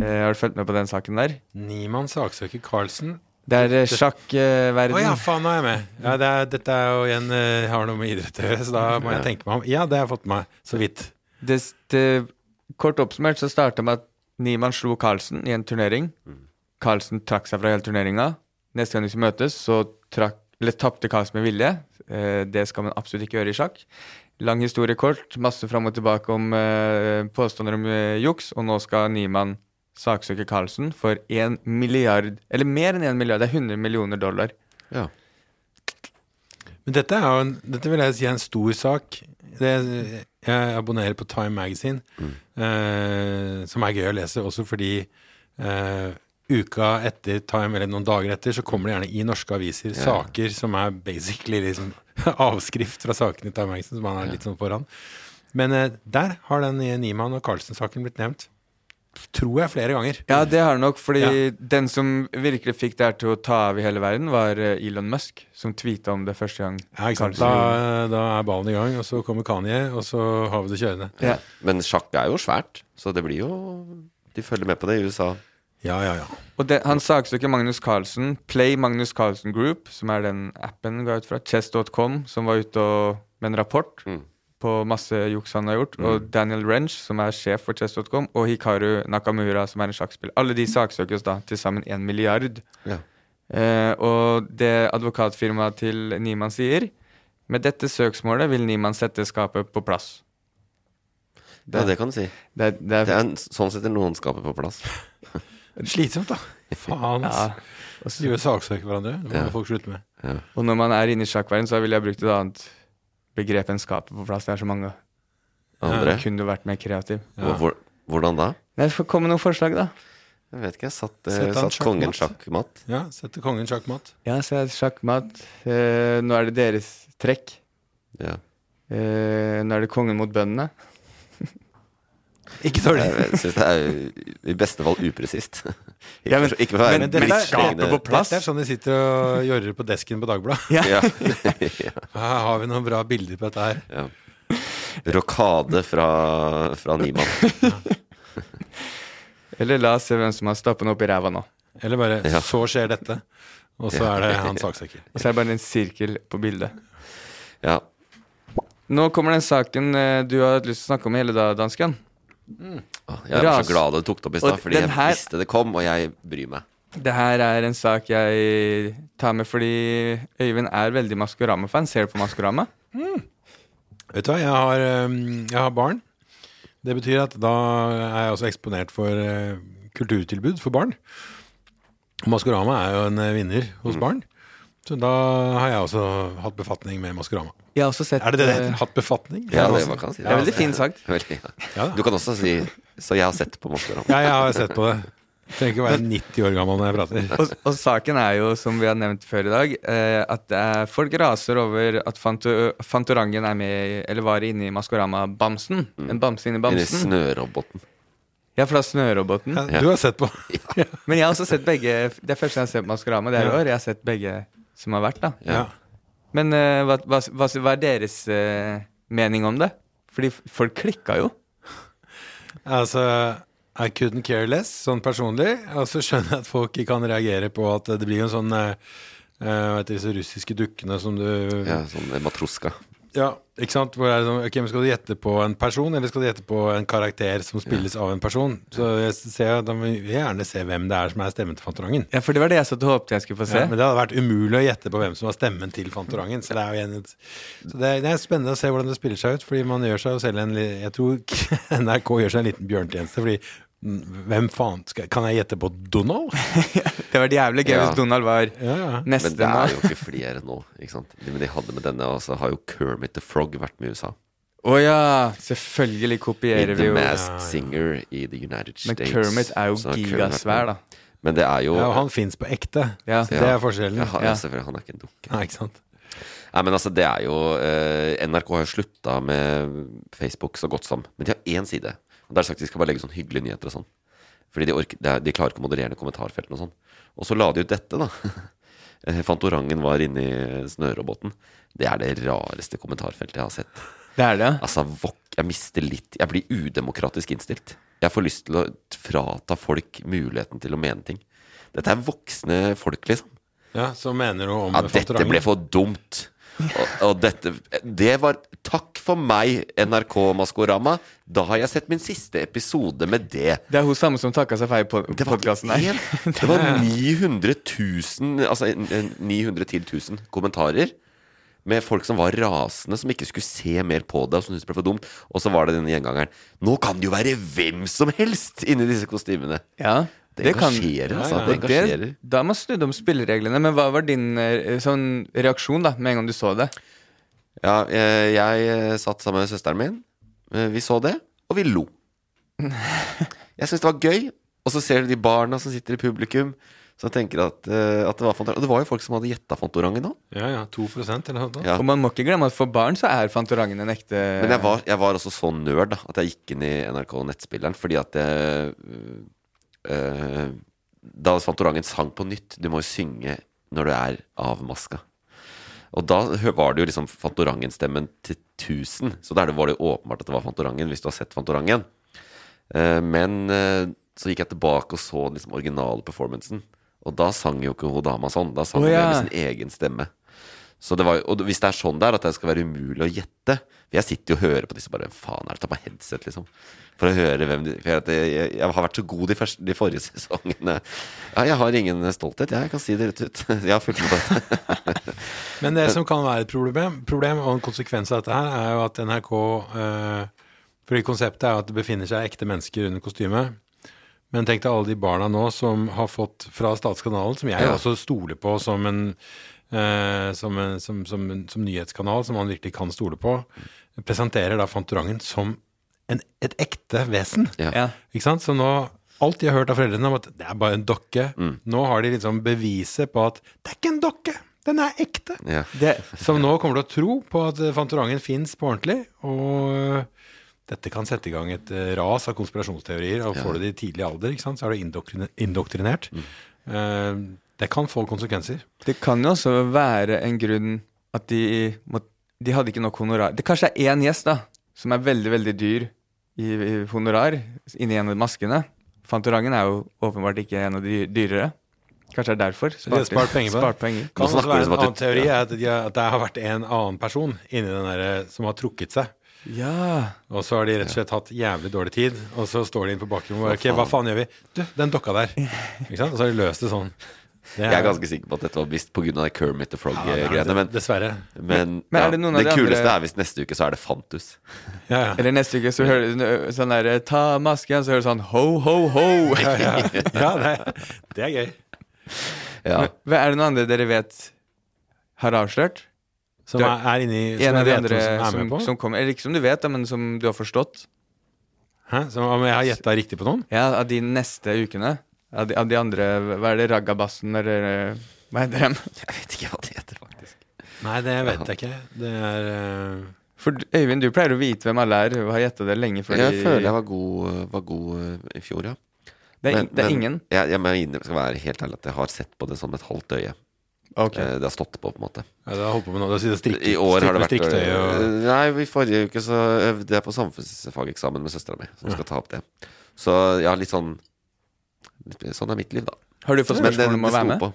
Eh, har du fulgt med på den saken der? Niemann saksøker Carlsen. Det er eh, sjakkverden. Å ja, faen, nå er jeg med. Ja, det er, dette er jo igjen eh, har noe med idrett å gjøre, så da må jeg tenke meg om. Ja, det har jeg fått med meg, så vidt. Det, det, kort oppsummert så starta med at Niemann slo Carlsen i en turnering. Carlsen trakk seg fra hele turneringa. Neste gang de skulle møtes, så trakk, eller tapte Carlsen med vilje. Det skal man absolutt ikke gjøre i sjakk. Lang historie kort, masse fram og tilbake om påstander om juks, og nå skal Niemann saksøke Carlsen for 1 milliard, eller mer enn 1 milliard, det er 100 millioner dollar. Ja. Men dette er jo en, dette vil jeg si er en stor sak. Det, jeg abonnerer på Time Magazine, eh, som er gøy å lese også fordi eh, uka etter Time, eller noen dager etter, så kommer det gjerne i norske aviser Ja. saker som er basically liksom avskrift fra sakene i Time Magazine, som man er litt sånn foran. Men eh, der har den Niemann og Carlsen-saken blitt nevnt. Tror jeg flere ganger. Ja, det har det nok, fordi Ja. den som virkelig fikk det her til å ta av i hele verden, var eh, Elon Musk, som tweeta om det første gang. Ja, ikke sant? Da, da er ballen i gang, og så kommer Kanye, og så har vi det kjørende. Ja. Men sjakk er jo svært, så det blir jo De følger med på det i USA. Ja, ja, ja. Og det, han saksøker Magnus Carlsen, Play Magnus Carlsen Group, som er den appen ga ut fra, chess.com, som var ute og, med en rapport på masse juks han har gjort, og Daniel Rench, som er sjef for chess.com, og Hikaru Nakamura, som er en sjakkspiller. Alle de saksøkes da til sammen én milliard. Ja. Eh, og det advokatfirmaet til Niemann sier med dette søksmålet vil Niemann sette skapet på plass. Ja, det kan du si. Det, det er, Det er en, sånn setter noen skapet på plass. Slitsomt, da. Faen, Ja. De gjør saksøker hverandre. Det må Ja. folk slutte med. Og når man er inne i sjakkverden, så ville jeg brukt et annet begrep enn på plass. Det er så mange. Andre? Kunne du vært mer kreativ? Ja. hvor- Hvordan da? Nei, få med noen forslag, da. Jeg vet ikke. Jeg satt, eh, han satt kongen sjakkmatt. sjakkmatt. Ja, sette kongen sjakkmatt. Ja, så er sjakkmatt. Eh, nå er det deres trekk. Ja. Eh, nå er det kongen mot bøndene. Ikke dårlig. Jeg syns det er i beste fall upresist. Ikke, Ja, men- ikke for men er- skapet på plass. Det er sånn de sitter og jorrer på desken på Dagbladet. Ja. Her har vi noen bra bilder på dette her. ja. Rokade fra, fra Niemann. Eller la oss se hvem som har stappet den opp i ræva nå. Eller bare Ja. 'så skjer dette', og så er det han saksøker. Og så er det bare en sirkel på bildet. Ja. Nå kommer den saken eh, du har lyst til å snakke om hele dag, dansken. Å, Jeg var Ras. så glad du tok det opp i stad, fordi den jeg her- visste det kom, og jeg bryr meg. Det her er en sak jeg tar med fordi Øyvind er veldig Maskorama-fan. Ser du på Maskorama? Vet du hva, jeg har, jeg har barn. Det betyr at da er jeg også eksponert for øh, kulturtilbud for barn. Maskorama er jo en øh, vinner hos barn. Så da har jeg også hatt befatning med Maskorama. Jeg har også sett Er det det det eh, heter? Hatt befatning? Ja, det man kan si. Det er veldig fint sagt. Veldig, ja. Ja. Du kan også si Så jeg har sett på Maskorama. Ja, jeg har sett på det. Trenger ikke være 90 år gammel når jeg prater. Og, og saken er jo, som vi har nevnt før i dag, eh, at er, folk raser over at Fanto, Fantorangen er med eller var inne i Maskorama-bamsen. En bamse inni Inni bamsen. snøroboten. Ja, fra Snøroboten. Ja, du har sett på Men jeg har også sett begge Det er første gang jeg har sett Maskorama det er i Ja. år. Jeg har sett begge som har vært, da. Ja. Men uh, hva, hva, hva, hva er deres uh, mening om det? Fordi folk klikka jo. Altså, I couldn't care less, sånn personlig. Og så skjønner jeg at folk ikke kan reagere på at det blir jo en sånn uh, eh, disse russiske dukkene som du Ja, sånn matroska. Ja, ikke sant? Hvor er det sånn, ok, men Skal du gjette på en person, eller skal du gjette på en karakter som spilles av en person? Så jeg ser Da vil jeg gjerne se hvem det er som er stemmen til Fantorangen. Ja, for det var det jeg satt og håpet jeg skulle få se. Ja, men det hadde vært umulig å gjette på hvem som var stemmen til Fantorangen. Så det er jo en, så det er, det er spennende å se hvordan det spiller seg ut, fordi man gjør seg jo selv en Jeg tror NRK gjør seg en liten bjørntjeneste, fordi hvem faen skal, Kan jeg gjette på Donald? Det var jævlig gøy Ja. hvis Donald var Ja, neste. Men det er jo ikke flere nå. Ikke sant? De, men de hadde med denne, og så har jo Kermit the Frog vært med i USA. Å ja! Selvfølgelig kopierer vi The jo Masked Singer i The United States. Men Kermit er jo gigasvær, da. Men det er jo Ja, han fins på ekte. Ja. Det er forskjellen. Ja, han, Ja. ja, selvfølgelig. Han er ikke en dukke. Nei, ikke sant? Nei, men altså, det er jo eh, NRK har jo slutta med Facebook så godt som. Men de har én side. Og Der har de sagt de skal bare legge sånn hyggelige nyheter og sånn. Fordi de, orker, er, de klarer ikke å moderere kommentarfeltene og sånn. Og så la de ut dette, da. Eh, Fantorangen var inni snøroboten. Det er det rareste kommentarfeltet jeg har sett. Det er det. Altså, jeg mister litt Jeg blir udemokratisk innstilt. Jeg får lyst til å frata folk muligheten til å mene ting. Dette er voksne folk, liksom. Ja, Så mener du om Ja, dette Fantorangen? ble for dumt. Og, og dette Det var Takk for meg, NRK Maskorama. Da har jeg sett min siste episode med det. Det er hun samme som takka seg feil på podkasten her. det var 900 000 Altså en- en 900 til 1000 kommentarer. Med folk som var rasende, som ikke skulle se mer på det. Og som syntes det ble for dumt Og så var det denne gjengangeren. Nå kan det jo være hvem som helst inni disse kostymene! Ja, Det det engasjerer, altså. Ja, ja. Det engasjerer. da har man snudd om spillereglene. Men hva var din eh, sånn reaksjon da med en gang du så det? Ja, jeg, jeg eh, satt sammen med søsteren min. Eh, Vi så det, og vi lo. Jeg syntes det var gøy. Og så ser du de barna som sitter i publikum, som tenker at, uh, at det var Fantorangen. Og det var jo folk som hadde gjetta Fantorangen òg. Ja, ja. 2% eller noe. Ja. Og man må ikke glemme at for barn så er Fantorangen en ekte Men jeg var, jeg var også så nerd da, at jeg gikk inn i NRK Nettspilleren, fordi at jeg eh, Da Fantorangen sang på nytt Du må jo synge når du er avmaska. Og da var det jo liksom Fantorangen-stemmen til 1000. Så da er var det jo åpenbart at det var Fantorangen, hvis du har sett Fantorangen. Uh, men uh, så gikk jeg tilbake og så liksom originale performancen. Og da sang jo ikke hun dama sånn. Da sang hun oh, ja. med sin egen stemme. Så det var, og hvis det er sånn der at det skal være umulig å gjette For jeg sitter jo og hører på disse bare Faen, er det ta på headset, liksom? For å høre hvem de For jeg, jeg, jeg har vært så god de, første, de forrige sesongene. Ja, jeg har ingen stolthet. Jeg kan si det rett ut. Jeg har fulgt med på dette. Men det som kan være et problem, problem og en konsekvens av dette her, er jo at NRK øh, Fordi konseptet er jo at det befinner seg ekte mennesker under kostymet. Men tenk deg alle de barna nå som har fått fra Statskanalen, som jeg Ja. også stoler på som en, eh, som, som, som, som nyhetskanal, som man virkelig kan stole på, presenterer da Fantorangen som en, et ekte vesen. Ja. Ikke sant? Så nå Alt de har hørt av foreldrene om at det er bare en dokke. Mm. Nå har de liksom beviset på at det er ikke en dokke, den er ekte. Ja. det, Som nå kommer til å tro på at Fantorangen fins på ordentlig. Og dette kan sette i gang et eh, ras av konspirasjonsteorier. Og får du det i tidlig alder, ikke sant? så er du indoktrinert. indoktrinert. Eh, det kan få konsekvenser. det kan jo også være en grunn at de må, De hadde ikke nok honorar. Det kanskje er én gjest da som er veldig, veldig dyr i, i honorar inni en av maskene. Fantorangen er jo åpenbart ikke en av de dyrere. Kanskje det er derfor. De har spart penger på. Spart penger. Kan også være en annen teori er at, de, har- at det har vært en annen person inni den der, eh, som har trukket seg. Ja. Og så har de rett og slett hatt jævlig dårlig tid, og så står de inne på bakrommet og bare, ok, hva faen gjør vi? Du, den dokka der. Ikke sant? Og så har de løst det sånn. Det Jeg er ganske sikker på at dette var bevisst pga. Kermit the Frog-greiene. men, Dessverre. men, Men er det noen av det kuleste andre- er hvis neste uke så er det Fantus. Ja, ja. Eller neste uke så hører du sånn derre Ta masken, så hører du sånn ho, ho, ho. ja, ja. ja det, det er gøy. Ja. Hva Er det noen andre dere vet har avslørt? Som er, er inni En av de andre som er som, på? som kommer Eller ikke som du vet, men som du har forstått. Hæ? Som om jeg har gjetta riktig på noen? Ja, av de neste ukene. Av de, av de andre Hva er det? Ragabassen, eller eh, Hva heter den? Jeg vet ikke hva det heter, faktisk. Nei, det vet jeg ikke. Det er uh... For Øyvind, du pleier å vite hvem alle er, og har gjetta det lenge før Jeg de- føler jeg var god, var god eh, i fjor, ja. Det er, det er ingen? Jeg, jeg innrømme- skal være helt ærlig at jeg har sett på det som et halvt øye. Ok. Eh, Det har stått på, på en måte. ja, det har holdt på med noe. Det har strikket I år har det vært strikketøy og Nei, i forrige uke så øvde jeg på samfunnsfageksamen med søstera mi, som skal ta opp det. Så ja, litt sånn Sånn er mitt liv, da. Har du fått spørsmål det- om å være med? på.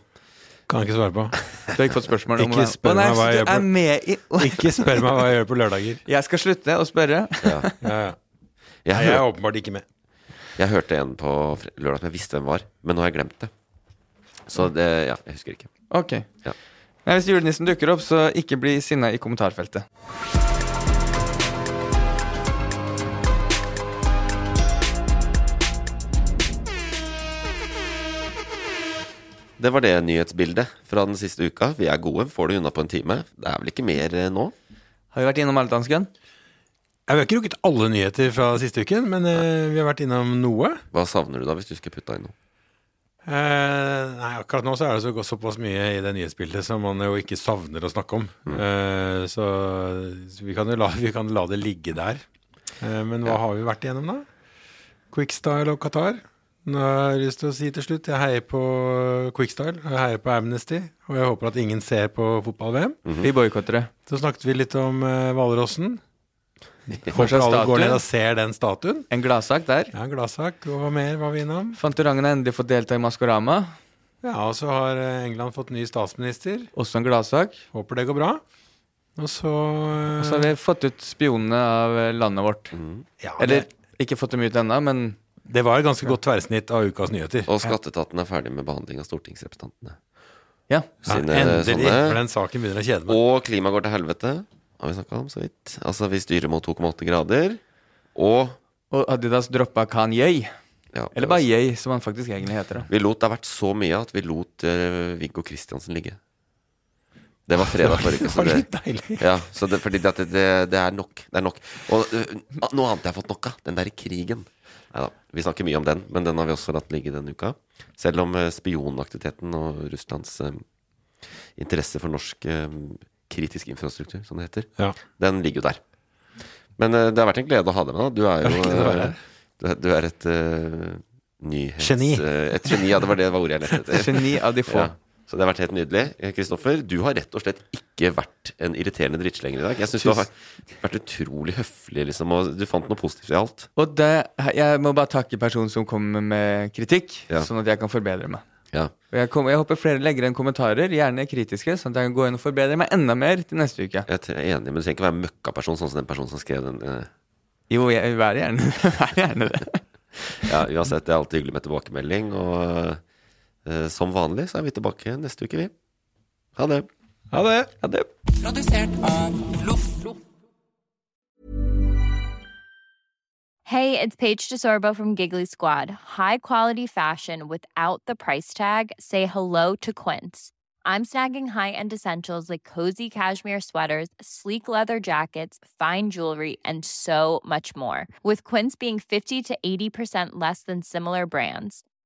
Kan ikke svare på. Du har ikke fått spørsmål om Ikke å være spør Å, nei, meg hva jeg gjør på- er med i Ikke spør meg hva jeg gjør på lørdager. Jeg skal slutte å spørre. Ja. Ja, ja. Jeg, jeg er åpenbart ikke med. jeg hørte en på lørdag som jeg visste hvem var, men nå har jeg glemt det. Så det Ja, jeg husker ikke. Ok. Ja. Nei, hvis julenissen dukker opp, så ikke bli sinna i kommentarfeltet. Det var det nyhetsbildet fra den siste uka. Vi er gode, får det unna på en time. Det er vel ikke mer eh, nå? Har vi vært innom alle, dansken? Jeg har ikke rukket alle nyheter fra siste uken, men eh, vi har vært innom noe. Hva savner du da, hvis du skulle putta inn noe? Eh, nei, akkurat nå så er det så, såpass mye i det nyhetsbildet som man jo ikke savner å snakke om. Eh, så, så vi kan jo la, vi kan la det ligge der. Eh, men hva har vi vært igjennom, da? Quickstyle og Qatar. Nå har jeg lyst til å si til slutt jeg heier på Quickstyle, og jeg heier på Amnesty, og jeg håper at ingen ser på fotball-VM. Vi boikotter det. Så snakket vi litt om uh, Hvalrossen. Uh, Håper alle går ned og ser den statuen. En gladsak der. Ja, en gladsak. Og hva mer var vi innom? Fantorangen har endelig fått delta i Maskorama. Ja, og så har eh, England fått ny statsminister. Også en gladsak. Håper det går bra. Og så uh... Og så har vi fått ut spionene av eh, landet vårt. ja, Eller det, ikke fått dem ut ennå, men det var et ganske godt tverrsnitt av ukas nyheter. Og skatteetaten er ferdig med behandling av stortingsrepresentantene. ja. Ja, Sine endelig, sånne- for den saken begynner å kjede meg. Og klima går til helvete. Har vi snakka om så vidt. Altså, vi styrer mot 2,8 grader. Og Og Adidas droppa Kanye. ja, Eller bare Yay, som han faktisk egentlig heter. da Vi lot det har vært så mye at vi lot uh, Viggo Kristiansen ligge. Det var fredag forrige uke. Det så det-. Ja, så det, fordi det, det, det er nok. Det er nok. Og uh, noe annet jeg har fått nok av. Den derre krigen. Neida, vi snakker mye om den, men den har vi også latt ligge denne uka. Selv om øh, spionaktiviteten og Russlands øh, interesse for norsk øh, kritisk infrastruktur, som det heter, Ja. den ligger jo der. Men det har vært en glede å ha deg med. da. Du er jo du, er- du er et uh, nyhets... Geni. et geni, ja. Det var det var ordet jeg lette etter. Geni av de få. Ja. Så det har vært helt nydelig. Eh, Kristoffer, du har rett og slett ikke vært en irriterende drittslenger i dag. Jeg syns du har vært utrolig høflig, liksom, og du fant noe positivt i alt. Og det, jeg må bare takke personen som kommer med kritikk, Ja. sånn at jeg kan forbedre meg. Ja. Og jeg, kom, jeg håper flere legger igjen kommentarer, gjerne kritiske, sånn at jeg kan gå inn og forbedre meg enda mer til neste uke. Jeg er enig, men du trenger ikke være møkkaperson, sånn som den personen som skrev den. eh. Jo, jeg vær gjerne, vær gjerne det. Ja, uansett, det er alltid hyggelig med tilbakemelding, og som vanlig så er vi tilbake neste uke, vi. Ha det. Ha det. Ha det. Hey, it's Paige DeSorbo from Giggly Squad. High quality fashion without the price tag. Say hello to Quince. I'm snagging high-end essentials like cozy cashmere sweaters, sleek leather jackets, fine jewelry, and so much more. With Quince being 50 to 80% less than similar brands.